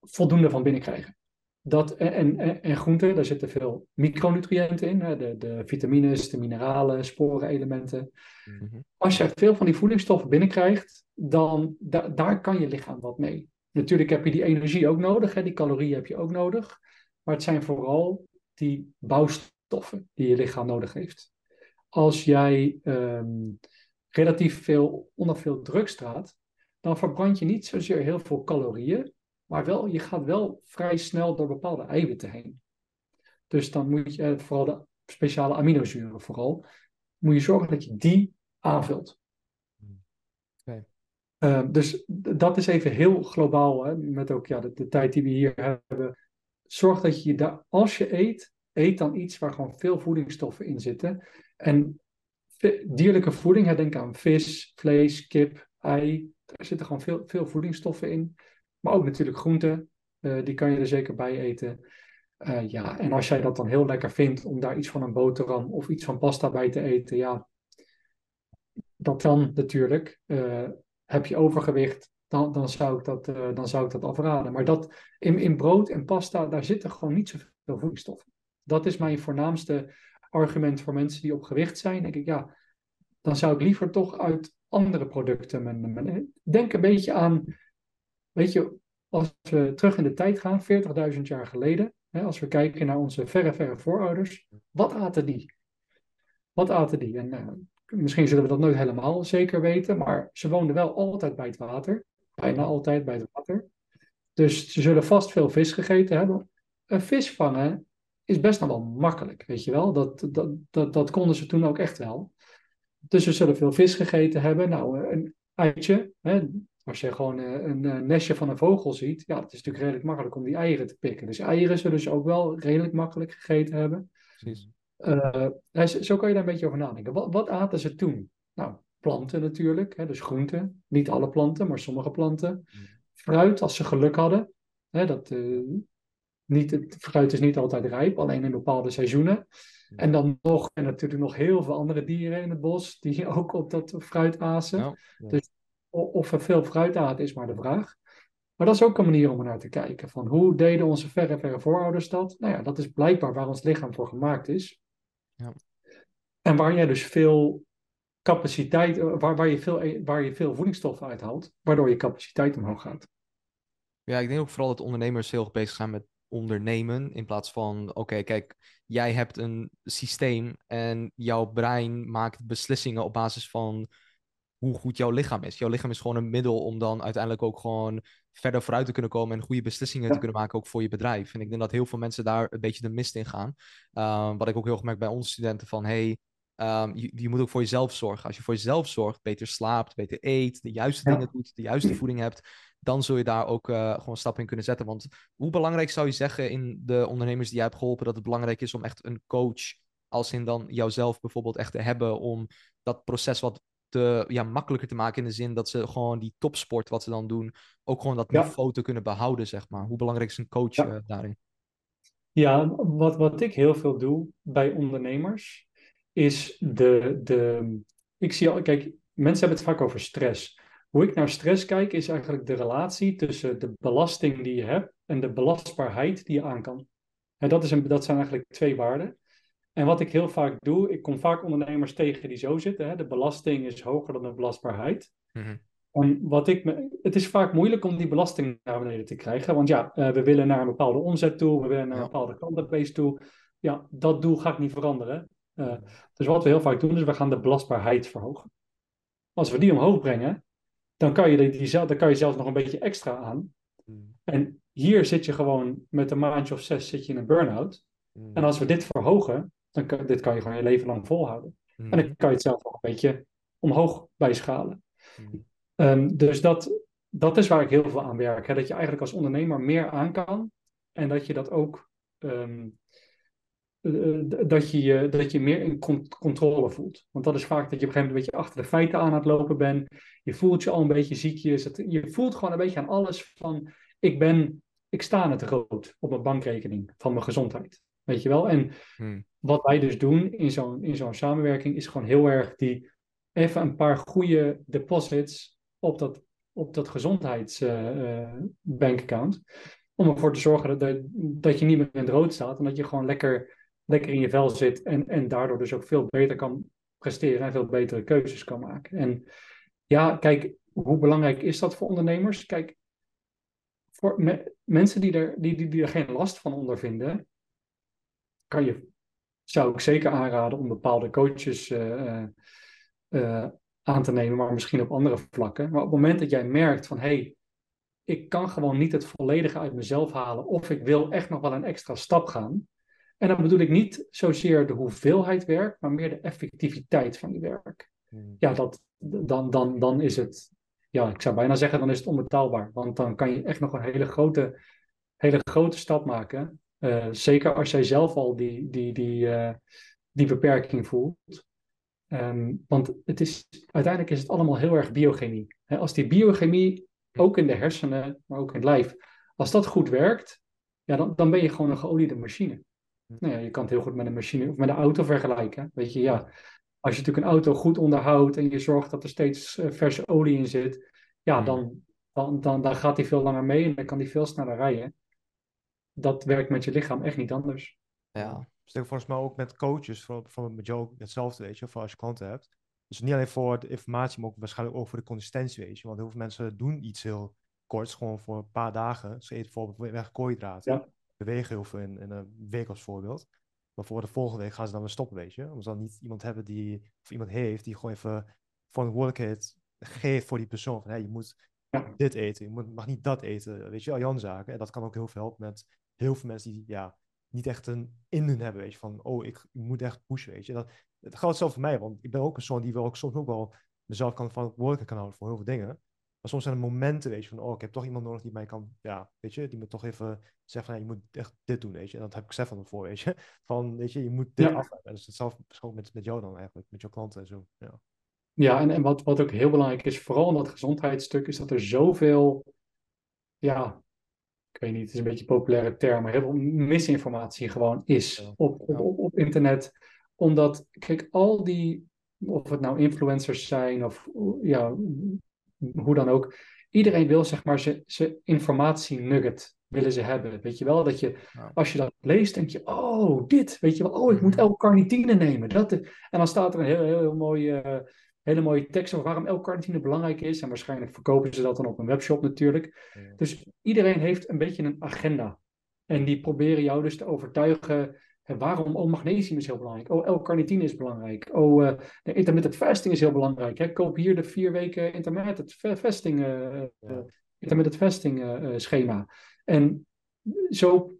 voldoende van binnenkrijgen. Dat, en, en, en groenten, daar zitten veel micronutriënten in, hè, de, de vitamines, de mineralen, sporenelementen. Mm Als je veel van die voedingsstoffen binnenkrijgt, dan da, daar kan je lichaam wat mee. Natuurlijk heb je die energie ook nodig, hè, die calorieën heb je ook nodig. Maar het zijn vooral die bouwstoffen die je lichaam nodig heeft. Als jij um, relatief veel onder veel druk staat, dan verbrand je niet zozeer heel veel calorieën, maar wel, je gaat wel vrij snel door bepaalde eiwitten heen. Dus dan moet je, vooral de speciale aminozuren vooral, moet je zorgen dat je die aanvult. Uh, dus dat is even heel globaal, hè, met ook ja, de, de, tijd die we hier hebben. Zorg dat je daar, als je eet, eet dan iets waar gewoon veel voedingsstoffen in zitten. En dierlijke voeding, hè, denk aan vis, vlees, kip, ei. Daar zitten gewoon veel, veel voedingsstoffen in. Ook natuurlijk groenten, uh, die kan je er zeker bij eten. Uh, ja, en als jij dat dan heel lekker vindt om daar iets van een boterham of iets van pasta bij te eten, ja, dat kan natuurlijk. Uh, heb je overgewicht, dan, dan, zou ik dat, dan zou ik dat afraden. Maar dat, in, in brood en pasta, daar zitten gewoon niet zoveel voedingsstoffen. Dat is mijn voornaamste argument voor mensen die op gewicht zijn. Denk ik, ja, dan zou ik liever toch uit andere producten. Denk een beetje aan, weet je, als we terug in de tijd gaan, 40.000 jaar geleden, hè, als we kijken naar onze verre, verre voorouders, wat aten die? Wat aten die? En uh, misschien zullen we dat nooit helemaal zeker weten, maar ze woonden wel altijd bij het water. Bijna altijd bij het water. Dus ze zullen vast veel vis gegeten hebben. Een vis vangen is best nog wel makkelijk, weet je wel. Dat, dat, dat, dat konden ze toen ook echt wel. Dus ze zullen veel vis gegeten hebben. Nou, een eitje, hè, als je gewoon een, een nestje van een vogel ziet, ja, het is natuurlijk redelijk makkelijk om die eieren te pikken. Dus eieren zullen ze ook wel redelijk makkelijk gegeten hebben. Precies. Uh, zo kan je daar een beetje over nadenken. Wat, wat aten ze toen? Nou, planten natuurlijk, hè, dus groenten. Niet alle planten, maar sommige planten. Fruit, als ze geluk hadden. Hè, dat, uh, niet, het fruit is niet altijd rijp, alleen in bepaalde seizoenen. En dan nog, en natuurlijk nog heel veel andere dieren in het bos, die ook op dat fruit azen. Ja, ja. Dus of er veel fruit aten is maar de vraag. Maar dat is ook een manier om er naar te kijken. Van hoe deden onze verre, verre voorouders dat? Nou ja, dat is blijkbaar waar ons lichaam voor gemaakt is. Ja. En waar jij dus veel capaciteit, waar, waar, je veel, waar je veel voedingsstoffen uithaalt, waardoor je capaciteit omhoog gaat. Ja, ik denk ook vooral dat ondernemers heel erg bezig zijn met ondernemen. In plaats van, oké, kijk, jij hebt een systeem en jouw brein maakt beslissingen op basis van hoe goed jouw lichaam is. Jouw lichaam is gewoon een middel om dan uiteindelijk ook gewoon verder vooruit te kunnen komen en goede beslissingen Ja. te kunnen maken, ook voor je bedrijf. En ik denk dat heel veel mensen daar een beetje de mist in gaan. Ehm, wat ik ook heel merk bij onze studenten van, hey, ehm, je, je moet ook voor jezelf zorgen. Als je voor jezelf zorgt, beter slaapt, beter eet, de juiste Ja. dingen doet, de juiste voeding hebt, dan zul je daar ook eh, gewoon stappen in kunnen zetten. Want hoe belangrijk zou je zeggen in de ondernemers die jij hebt geholpen, dat het belangrijk is om echt een coach, als in dan jouzelf bijvoorbeeld echt te hebben, om dat proces wat te, ja, makkelijker te maken in de zin dat ze gewoon die topsport wat ze dan doen, ook gewoon dat Ja. niveau te kunnen behouden, zeg maar. Hoe belangrijk is een coach Ja. eh, daarin? Ja, wat, wat ik heel veel doe bij ondernemers, is de, de. Ik zie al, kijk, mensen hebben het vaak over stress. Hoe ik naar stress kijk, is eigenlijk de relatie tussen de belasting die je hebt en de belastbaarheid die je aan kan. En dat, is een, dat zijn eigenlijk twee waarden. En wat ik heel vaak doe, ik kom vaak ondernemers tegen die zo zitten. Hè? De belasting is hoger dan de belastbaarheid. Mhm. En wat ik me, het is vaak moeilijk om die belasting naar beneden te krijgen. Want ja, eh, we willen naar een bepaalde omzet toe, we willen naar een bepaalde klantenbase toe. Ja, dat doel ga ik niet veranderen. Eh, dus wat we heel vaak doen, is we gaan de belastbaarheid verhogen. Als we die omhoog brengen, dan kan je, die, dan kan je zelfs nog een beetje extra aan. En hier zit je gewoon met een maandje of zes zit je in een burn-out. En als we dit verhogen, dan kan, dit kan je gewoon je leven lang volhouden. Mhm. En dan kan je het zelf ook een beetje omhoog bijschalen. Mhm. Ehm, dus dat, dat is waar ik heel veel aan werk. Hè? Dat je eigenlijk als ondernemer meer aan kan. En dat je dat ook. ehm, eh, eh, dat, je, dat je meer in con- controle voelt. Want dat is vaak dat je op een gegeven moment een beetje achter de feiten aan het lopen bent. Je voelt je al een beetje ziekjes. Het- Je voelt gewoon een beetje aan alles van. Ik ben. Ik sta aan het rood op mijn bankrekening van mijn gezondheid. Weet je wel? En Mhm. wat wij dus doen in zo'n in zo'n samenwerking is gewoon heel erg die even een paar goede deposits op dat, op dat gezondheidsbankaccount. om ervoor te zorgen dat, dat, dat je niet meer in het rood staat en dat je gewoon lekker, lekker in je vel zit en, en daardoor dus ook veel beter kan presteren en veel betere keuzes kan maken. En ja, kijk, hoe belangrijk is dat voor ondernemers? Kijk, voor me- mensen die er, die, die, die er geen last van ondervinden, kan je, zou ik zeker aanraden om bepaalde coaches eh, eh, eh, aan te nemen, maar misschien op andere vlakken. Maar op het moment dat jij merkt van hé, hey, ik kan gewoon niet het volledige uit mezelf halen, of ik wil echt nog wel een extra stap gaan. En dan bedoel ik niet zozeer de hoeveelheid werk, maar meer de effectiviteit van die werk. Hmm. ja, dat, dan, dan, dan is het, ja, ik zou bijna zeggen, dan is het onbetaalbaar. Want dan kan je echt nog een hele grote, hele grote stap maken. Eh, zeker als jij zelf al die, die, die, eh, die beperking voelt. Ehm, want het is, uiteindelijk is het allemaal heel erg biochemie. Als die biochemie, ook in de hersenen, maar ook in het lijf, als dat goed werkt, ja, dan, dan ben je gewoon een geoliede machine. Nou ja, je kan het heel goed met een machine of met een auto vergelijken. Weet je, ja, als je natuurlijk een auto goed onderhoudt en je zorgt dat er steeds eh, verse olie in zit, ja, dan, dan, dan, dan gaat hij veel langer mee en dan kan hij veel sneller rijden. Dat werkt met je lichaam echt niet anders. Ja. Ik volgens mij ook met coaches, voor- bijvoorbeeld met jou hetzelfde, weet je, voor als je klanten hebt. Dus niet alleen voor de informatie, maar ook waarschijnlijk ook voor de consistentie, weet je. Want heel veel mensen doen iets heel korts, gewoon voor een paar dagen. Ze eten bijvoorbeeld weg koolhydraten, Ja. bewegen heel veel in, in een week als voorbeeld. Maar voor de volgende week gaan ze dan weer stoppen, weet je. Omdat ze dan niet iemand hebben die, of iemand heeft die gewoon even verantwoordelijkheid geeft voor die persoon. Van, hey, je moet Ja. dit eten, je moet, mag niet dat eten, weet je, al Jan zaken. En dat kan ook heel veel helpen met heel veel mensen die, ja, niet echt een in hun hebben, weet je, van, oh, ik moet echt pushen, weet je. Dat, het geldt zelf voor mij, want ik ben ook een persoon die wel ook soms ook wel mezelf kan verantwoordelijk kan houden voor heel veel dingen. Maar soms zijn er momenten, weet je, van, oh, ik heb toch iemand nodig die mij kan, ja, weet je, die me toch even zegt van, ja, je moet echt dit doen, weet je. En dat heb ik Stefan ervoor, weet je. Van, weet je, je moet dit Ja. afleggen. Dus hetzelfde ook met, met jou dan eigenlijk, met jouw klanten en zo, ja. Ja, en, en wat, wat ook heel belangrijk is, vooral in dat gezondheidsstuk, is dat er zoveel, ja, ik weet niet, het is een beetje een populaire term, maar heel veel misinformatie gewoon is op, op, op, internet. Omdat, kijk, al die, of het nou influencers zijn of ja, hoe dan ook, iedereen wil zeg maar zijn zijn informatie nugget willen ze hebben. Weet je wel, dat je, als je dat leest, denk je, oh, dit, weet je wel, oh, ik moet L-carnitine nemen. Dat, en dan staat er een heel, heel, heel mooie, eh, hele mooie tekst over waarom L-carnitine belangrijk is. En waarschijnlijk verkopen ze dat dan op een webshop natuurlijk. Ja. Dus iedereen heeft een beetje een agenda. En die proberen jou dus te overtuigen. hè, waarom? Oh, magnesium is heel belangrijk. Oh, L-carnitine is belangrijk. Oh, eh de intermittent fasting is heel belangrijk. Hè? Koop hier de vier weken intermittent fa- fasting, Ja. intermittent fasting schema. En zo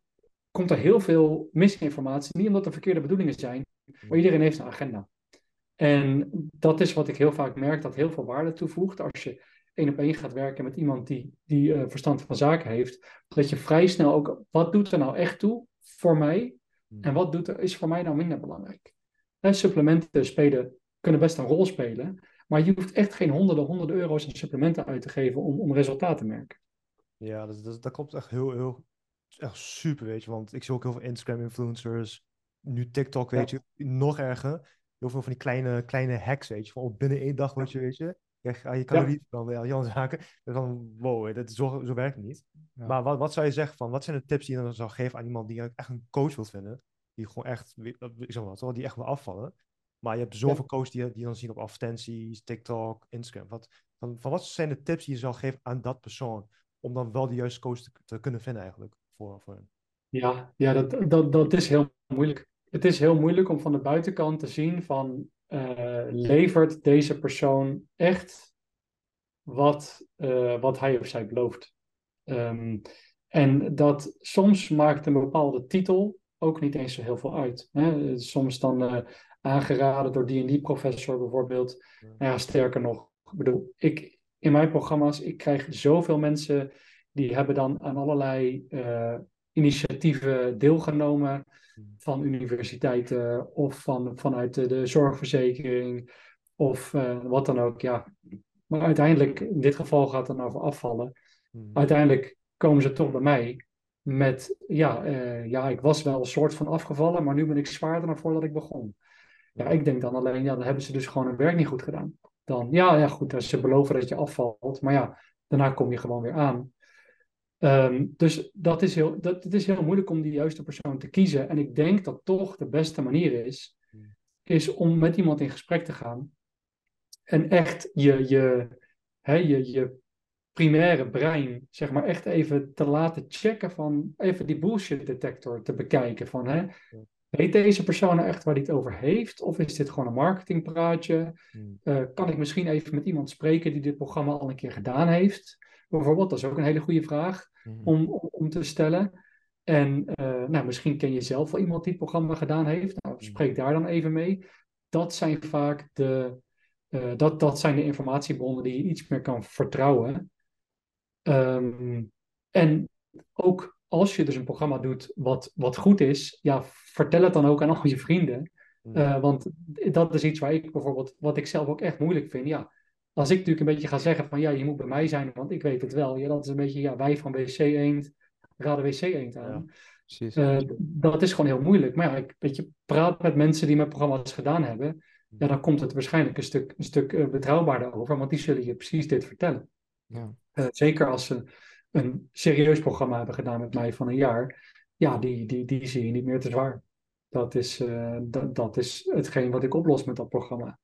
komt er heel veel misinformatie. Niet omdat er verkeerde bedoelingen zijn, maar iedereen heeft een agenda. En dat is wat ik heel vaak merk, dat heel veel waarde toevoegt. Als je één op één gaat werken met iemand die, die eh, verstand van zaken heeft, dat je vrij snel ook, wat doet er nou echt toe voor mij? En wat doet er, is voor mij nou minder belangrijk? Supplementen spelen, kunnen best een rol spelen, maar je hoeft echt geen honderden, honderden euro's aan supplementen uit te geven om, om resultaat te merken. Ja, dat, dat, dat klopt echt heel, heel, echt super, weet je. Want ik zie ook heel veel Instagram-influencers, nu TikTok, weet je, nog erger. Heel veel van die kleine, kleine hacks, weet je. Van op binnen één dag word je, weet je, krijg je calorieën dan ja, Jan zaken. En dan, wow, dat, zo, zo werkt het niet. Ja. Maar wat, wat zou je zeggen van, wat zijn de tips die je dan zou geven aan iemand die echt een coach wilt vinden? Die gewoon echt, ik zeg maar wat, die echt wil afvallen. Maar je hebt zoveel coaches die, die dan zien op advertenties, TikTok, Instagram. Wat, van, van wat zijn de tips die je zou geven aan dat persoon? Om dan wel de juiste coach te, te kunnen vinden eigenlijk voor, voor hen. Ja, ja dat, dat, dat is heel moeilijk. Het is heel moeilijk om van de buitenkant te zien van eh, levert deze persoon echt wat, eh, wat hij of zij belooft. Ehm, en dat soms maakt een bepaalde titel ook niet eens zo heel veel uit. Hè? Soms dan eh, aangeraden door die en die professor bijvoorbeeld. Ja. Nou ja, sterker nog, ik bedoel, ik, in mijn programma's, ik krijg zoveel mensen die hebben dan aan allerlei initiatieven deelgenomen van universiteiten of van, vanuit de, de zorgverzekering of eh, wat dan ook. Ja. Maar uiteindelijk, in dit geval gaat het dan over afvallen. Hmm. Uiteindelijk komen ze toch bij mij met, ja, eh, ja, ik was wel een soort van afgevallen, maar nu ben ik zwaarder dan voordat ik begon. Ja, ik denk dan alleen, ja, dan hebben ze dus gewoon hun werk niet goed gedaan. Dan, ja, ja, goed, ze beloven dat je afvalt, maar ja, daarna kom je gewoon weer aan. Ehm, dus dat is heel, dat, het is heel moeilijk om die juiste persoon te kiezen. En ik denk dat toch de beste manier is, is om met iemand in gesprek te gaan. En echt je, je, hè, je, je primaire brein, zeg maar, echt even te laten checken van, even die bullshit detector te bekijken van, hè, weet deze persoon echt waar hij het over heeft? Of is dit gewoon een marketingpraatje? Hmm. Eh, kan ik misschien even met iemand spreken die dit programma al een keer gedaan heeft? Bijvoorbeeld, dat is ook een hele goede vraag Hmm. om, om, te stellen. En eh, nou, misschien ken je zelf wel iemand die het programma gedaan heeft. Nou, spreek daar dan even mee. Dat zijn vaak de, Eh, dat, dat zijn de informatiebronnen die je iets meer kan vertrouwen. Ehm, en ook als je dus een programma doet wat, wat goed is, ja, vertel het dan ook aan al je vrienden. Uh, want dat is iets waar ik bijvoorbeeld, wat ik zelf ook echt moeilijk vind. Ja, als ik natuurlijk een beetje ga zeggen van ja, je moet bij mij zijn, want ik weet het wel. Ja, dat is een beetje, ja, wij van WC Eend raden WC Eend aan. Ja, uh, dat is gewoon heel moeilijk. Maar ja, ik weet je, praat met mensen die mijn programma's gedaan hebben. Ja, dan komt het waarschijnlijk een stuk, een stuk uh, betrouwbaarder over, want die zullen je precies dit vertellen. Ja. zeker als ze een serieus programma hebben gedaan met mij van een jaar. Ja, die, die, die zie je niet meer te zwaar. Dat is, dat, dat is hetgeen wat ik oplos met dat programma.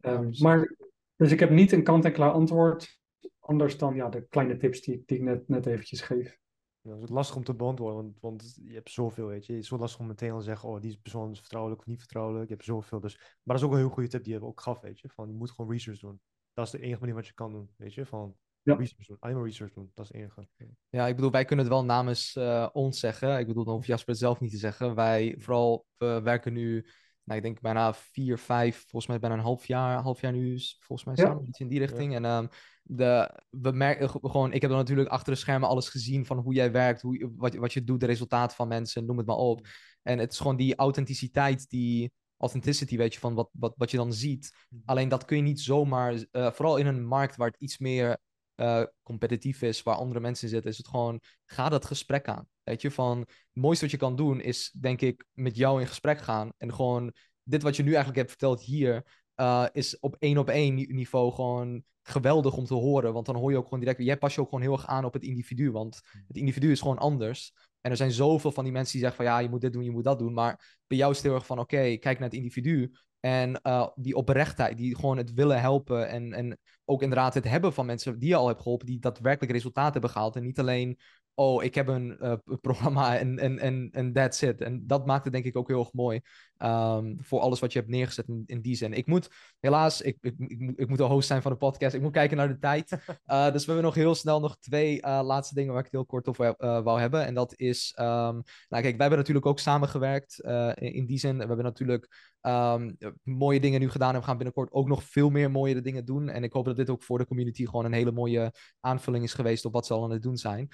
Um, maar, dus ik heb niet een kant-en-klaar antwoord, anders dan ja, de kleine tips die, die ik net, net eventjes geef. Ja, het is lastig om te beantwoorden, want, want je hebt zoveel, weet je. Het is zo lastig om meteen te zeggen, oh, die persoon is vertrouwelijk of niet vertrouwelijk. Je hebt zoveel, dus... Maar dat is ook een heel goede tip die je ook gaf, weet je. Van, je moet gewoon research doen. Dat is de enige manier wat je kan doen, weet je. Van, ja. research doen. Alleen maar research doen. Dat is het enige. Ja, ik bedoel, wij kunnen het wel namens uh, ons zeggen. Ik bedoel, dan hoeft Jasper het zelf niet te zeggen. Wij, vooral, we werken nu, nou, ik denk bijna vier, vijf, volgens mij bijna een half jaar, half jaar nu, volgens mij samen, ja. iets in die richting. Ja. En um, de, we merken gewoon, ik heb dan natuurlijk achter de schermen alles gezien van hoe jij werkt, hoe, wat, wat je doet, de resultaten van mensen, noem het maar op. En het is gewoon die authenticiteit, die authenticity, weet je, van wat, wat, wat je dan ziet. Alleen dat kun je niet zomaar, uh, vooral in een markt waar het iets meer uh, competitief is, waar andere mensen zitten, is het gewoon, ga dat gesprek aan. Weet je, van het mooiste wat je kan doen is, denk ik, met jou in gesprek gaan. En gewoon, dit wat je nu eigenlijk hebt verteld hier, uh, is op één op één niveau gewoon geweldig om te horen. Want dan hoor je ook gewoon direct, jij pas je ook gewoon heel erg aan op het individu. Want het individu is gewoon anders. En er zijn zoveel van die mensen die zeggen van ja, je moet dit doen, je moet dat doen. Maar bij jou is het heel erg van oké, okay, kijk naar het individu. En uh, die oprechtheid, die gewoon het willen helpen. En, en ook inderdaad het hebben van mensen die je al hebt geholpen, die daadwerkelijk resultaten hebben gehaald. En niet alleen oh, ik heb een uh, programma en, en, en, en that's it. En dat maakt het denk ik ook heel erg mooi um, voor alles wat je hebt neergezet in, in die zin. Ik moet helaas, ik, ik, ik, ik, moet de host zijn van de podcast. Ik moet kijken naar de tijd. Uh, dus we hebben nog heel snel nog twee uh, laatste dingen waar ik het heel kort over wou hebben. En dat is, um, nou kijk, wij hebben natuurlijk ook samengewerkt in, in, die zin. We hebben natuurlijk um, mooie dingen nu gedaan en we gaan binnenkort ook nog veel meer mooie dingen doen. En ik hoop dat dit ook voor de community gewoon een hele mooie aanvulling is geweest op wat ze al aan het doen zijn.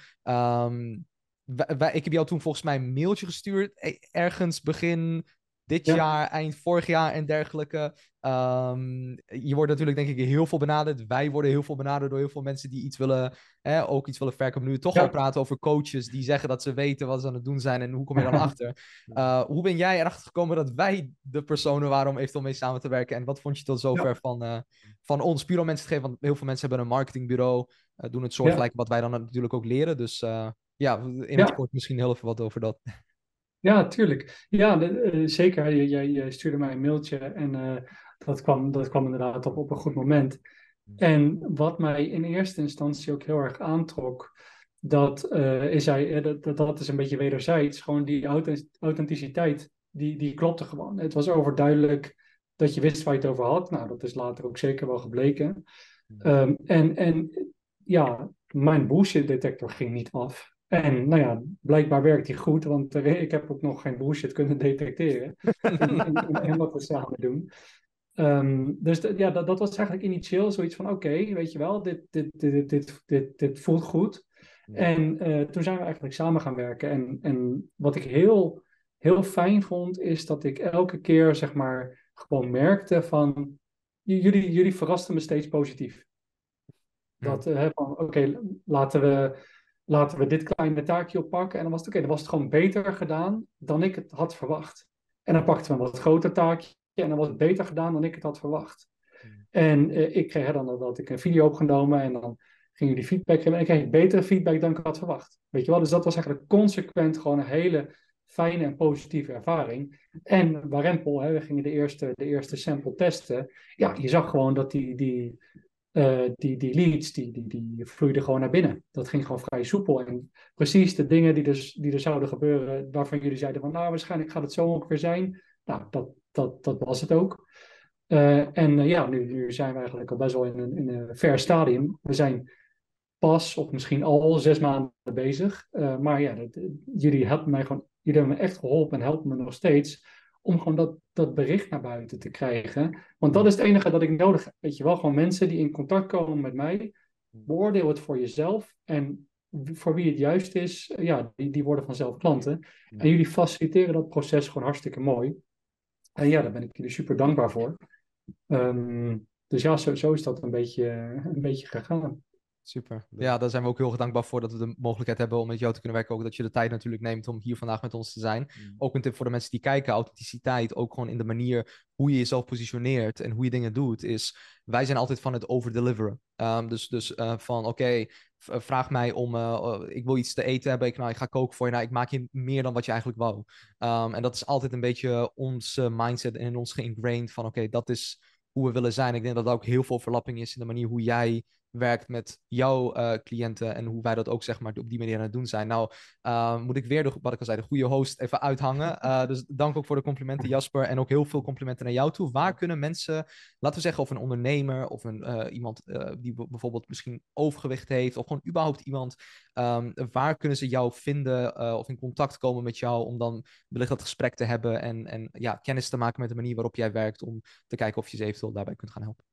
Wij, ik heb jou toen volgens mij een mailtje gestuurd, e, ergens begin dit jaar, eind vorig jaar en dergelijke. Um, je wordt natuurlijk denk ik heel veel benaderd. Wij worden heel veel benaderd door heel veel mensen die iets willen, hè, ook iets willen verkopen. Nu toch ja. al praten over coaches die zeggen dat ze weten wat ze aan het doen zijn en hoe kom je dan achter? Uh, hoe ben jij erachter gekomen dat wij de personen waren om eventueel mee samen te werken? En wat vond je tot zover ja. van, uh, van ons? Puur om mensen te geven, want heel veel mensen hebben een marketingbureau, uh, doen het soortgelijk wat wij dan natuurlijk ook leren. Dus ja, in het kort misschien heel even wat over dat. Ja, tuurlijk. Ja, uh, zeker. Jij, jij, stuurde mij een mailtje en uh, dat, kwam, dat kwam inderdaad op, op een goed moment. En wat mij in eerste instantie ook heel erg aantrok, dat, uh, is hij, dat, dat is een beetje wederzijds. Gewoon die authenticiteit, die, die klopte gewoon. Het was overduidelijk dat je wist waar je het over had. Nou, dat is later ook zeker wel gebleken. Um, en, en ja, mijn bullshit detector ging niet af. En nou ja, blijkbaar werkt die goed, want ik heb ook nog geen bullshit kunnen detecteren. en, wat we samen doen. Um, dus ja, dat, dat, was eigenlijk initieel zoiets van: oké, okay, weet je wel, dit, dit, dit, dit, dit, dit voelt goed. Ja. En uh, toen zijn we eigenlijk samen gaan werken. En, en wat ik heel, heel fijn vond, is dat ik elke keer zeg maar gewoon merkte van: jullie, jullie verrasten me steeds positief. Dat uh, van: oké, okay, laten we laten we dit kleine taakje oppakken. En dan was het oké, okay, dan was het gewoon beter gedaan dan ik het had verwacht. En dan pakten we een wat groter taakje en dan was het beter gedaan dan ik het had verwacht. Hmm. En uh, ik kreeg dan dat ik een video opgenomen en dan gingen jullie feedback geven. En ik kreeg betere feedback dan ik had verwacht. Weet je wel, dus dat was eigenlijk consequent gewoon een hele fijne en positieve ervaring. En Warempel, hè, we gingen de eerste, de eerste sample testen. Ja, je zag gewoon dat die, die, uh, die, die leads, die, die, die vloeiden gewoon naar binnen. Dat ging gewoon vrij soepel. En precies de dingen die, dus, die er zouden gebeuren, waarvan jullie zeiden van, nou, waarschijnlijk gaat het zo ongeveer zijn. Nou, dat, dat, dat was het ook. Uh, en uh, ja, nu, nu zijn we eigenlijk al best wel in een, in een ver stadium. We zijn pas of misschien al zes maanden bezig. maar ja, dat, jullie helpen mij gewoon, jullie hebben me echt geholpen en helpen me nog steeds om gewoon dat, dat bericht naar buiten te krijgen. Want dat is het enige dat ik nodig heb. Weet je wel, gewoon mensen die in contact komen met mij, beoordeel het voor jezelf. En voor wie het juist is, ja, die, die worden vanzelf klanten. En jullie faciliteren dat proces gewoon hartstikke mooi. En ja, daar ben ik jullie super dankbaar voor. Ehm, dus ja, zo, zo is dat een beetje, een beetje gegaan. Super. Ja, daar zijn we ook heel erg dankbaar voor dat we de mogelijkheid hebben om met jou te kunnen werken. Ook dat je de tijd natuurlijk neemt om hier vandaag met ons te zijn. Mm. Ook een tip voor de mensen die kijken, authenticiteit, ook gewoon in de manier hoe je jezelf positioneert en hoe je dingen doet, is wij zijn altijd van het overdeliveren. Um, dus dus uh, van oké, vraag mij om, uh, ik wil iets te eten hebben, ik, nou, ik ga koken voor je, nou, ik maak je meer dan wat je eigenlijk wou. Um, en dat is altijd een beetje onze mindset en in ons geïngrained van oké, dat is hoe we willen zijn. Ik denk dat er ook heel veel verlapping is in de manier hoe jij werkt met jouw uh, cliënten en hoe wij dat ook zeg maar op die manier aan het doen zijn. Nou, uh, moet ik weer, de, wat ik al zei, de goede host even uithangen. Uh, dus dank ook voor de complimenten Jasper en ook heel veel complimenten naar jou toe. Waar kunnen mensen, laten we zeggen of een ondernemer of een, iemand die bijvoorbeeld misschien overgewicht heeft of gewoon überhaupt iemand, um, waar kunnen ze jou vinden of in contact komen met jou om dan wellicht dat gesprek te hebben en, en ja, kennis te maken met de manier waarop jij werkt om te kijken of je ze eventueel daarbij kunt gaan helpen.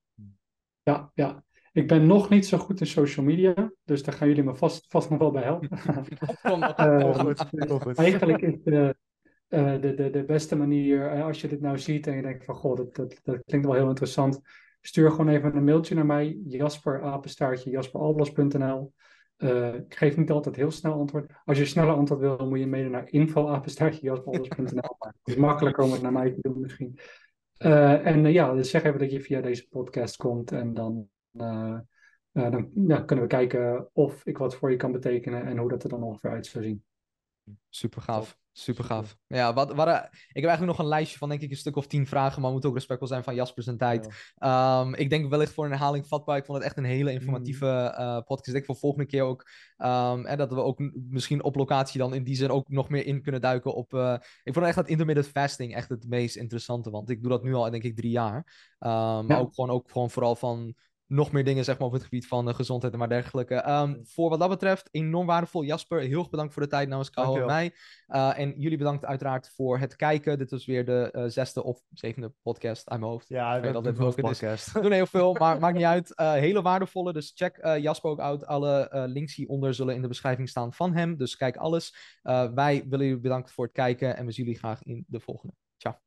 Ja, ja. Ik ben nog niet zo goed in social media, dus daar gaan jullie me vast, vast nog wel bij helpen. uh, eigenlijk is de, uh, de, de, de beste manier, als je dit nou ziet en je denkt van, goh, dat, dat, dat klinkt wel heel interessant, stuur gewoon even een mailtje naar mij, Jasper, apenstaartje, jasperalblas.nl. ik geef niet altijd heel snel antwoord. Als je sneller antwoord wil, moet je mede naar info.apenstaartje.jasperalblas.nl. Het is makkelijker om het naar mij te doen misschien. en ja, dus zeg even dat je via deze podcast komt en dan dan ja, kunnen we kijken of ik wat voor je kan betekenen en hoe dat er dan ongeveer uit zou zien. Super gaaf. Super gaaf. Ja, wat, wat, ik heb eigenlijk nog een lijstje van denk ik een stuk of tien vragen, maar we moeten ook respectvol zijn van Jasper zijn tijd. Ja. Um, ik denk wellicht voor een herhaling vatbaar. Ik vond het echt een hele informatieve uh, podcast. Ik denk voor volgende keer ook um, en dat we ook misschien op locatie dan in die zin ook nog meer in kunnen duiken op... Uh, ik vond echt dat intermittent fasting echt het meest interessante, want ik doe dat nu al denk ik drie jaar. Um, ja. Maar ook gewoon, ook gewoon vooral van nog meer dingen zeg maar, op het gebied van uh, gezondheid en maar dergelijke. Um, voor wat dat betreft, enorm waardevol. Jasper, heel erg bedankt voor de tijd namens Carl en mij. Uh, en jullie bedankt uiteraard voor het kijken. Dit was weer de uh, zesde of zevende podcast aan mijn hoofd. Ja, ik weet dat dit een podcast. Doen heel veel, maar maakt niet uit. hele waardevolle, dus check Jasper ook uit. Alle links hieronder zullen in de beschrijving staan van hem. Dus kijk alles. wij willen jullie bedanken voor het kijken en we zien jullie graag in de volgende. Ciao.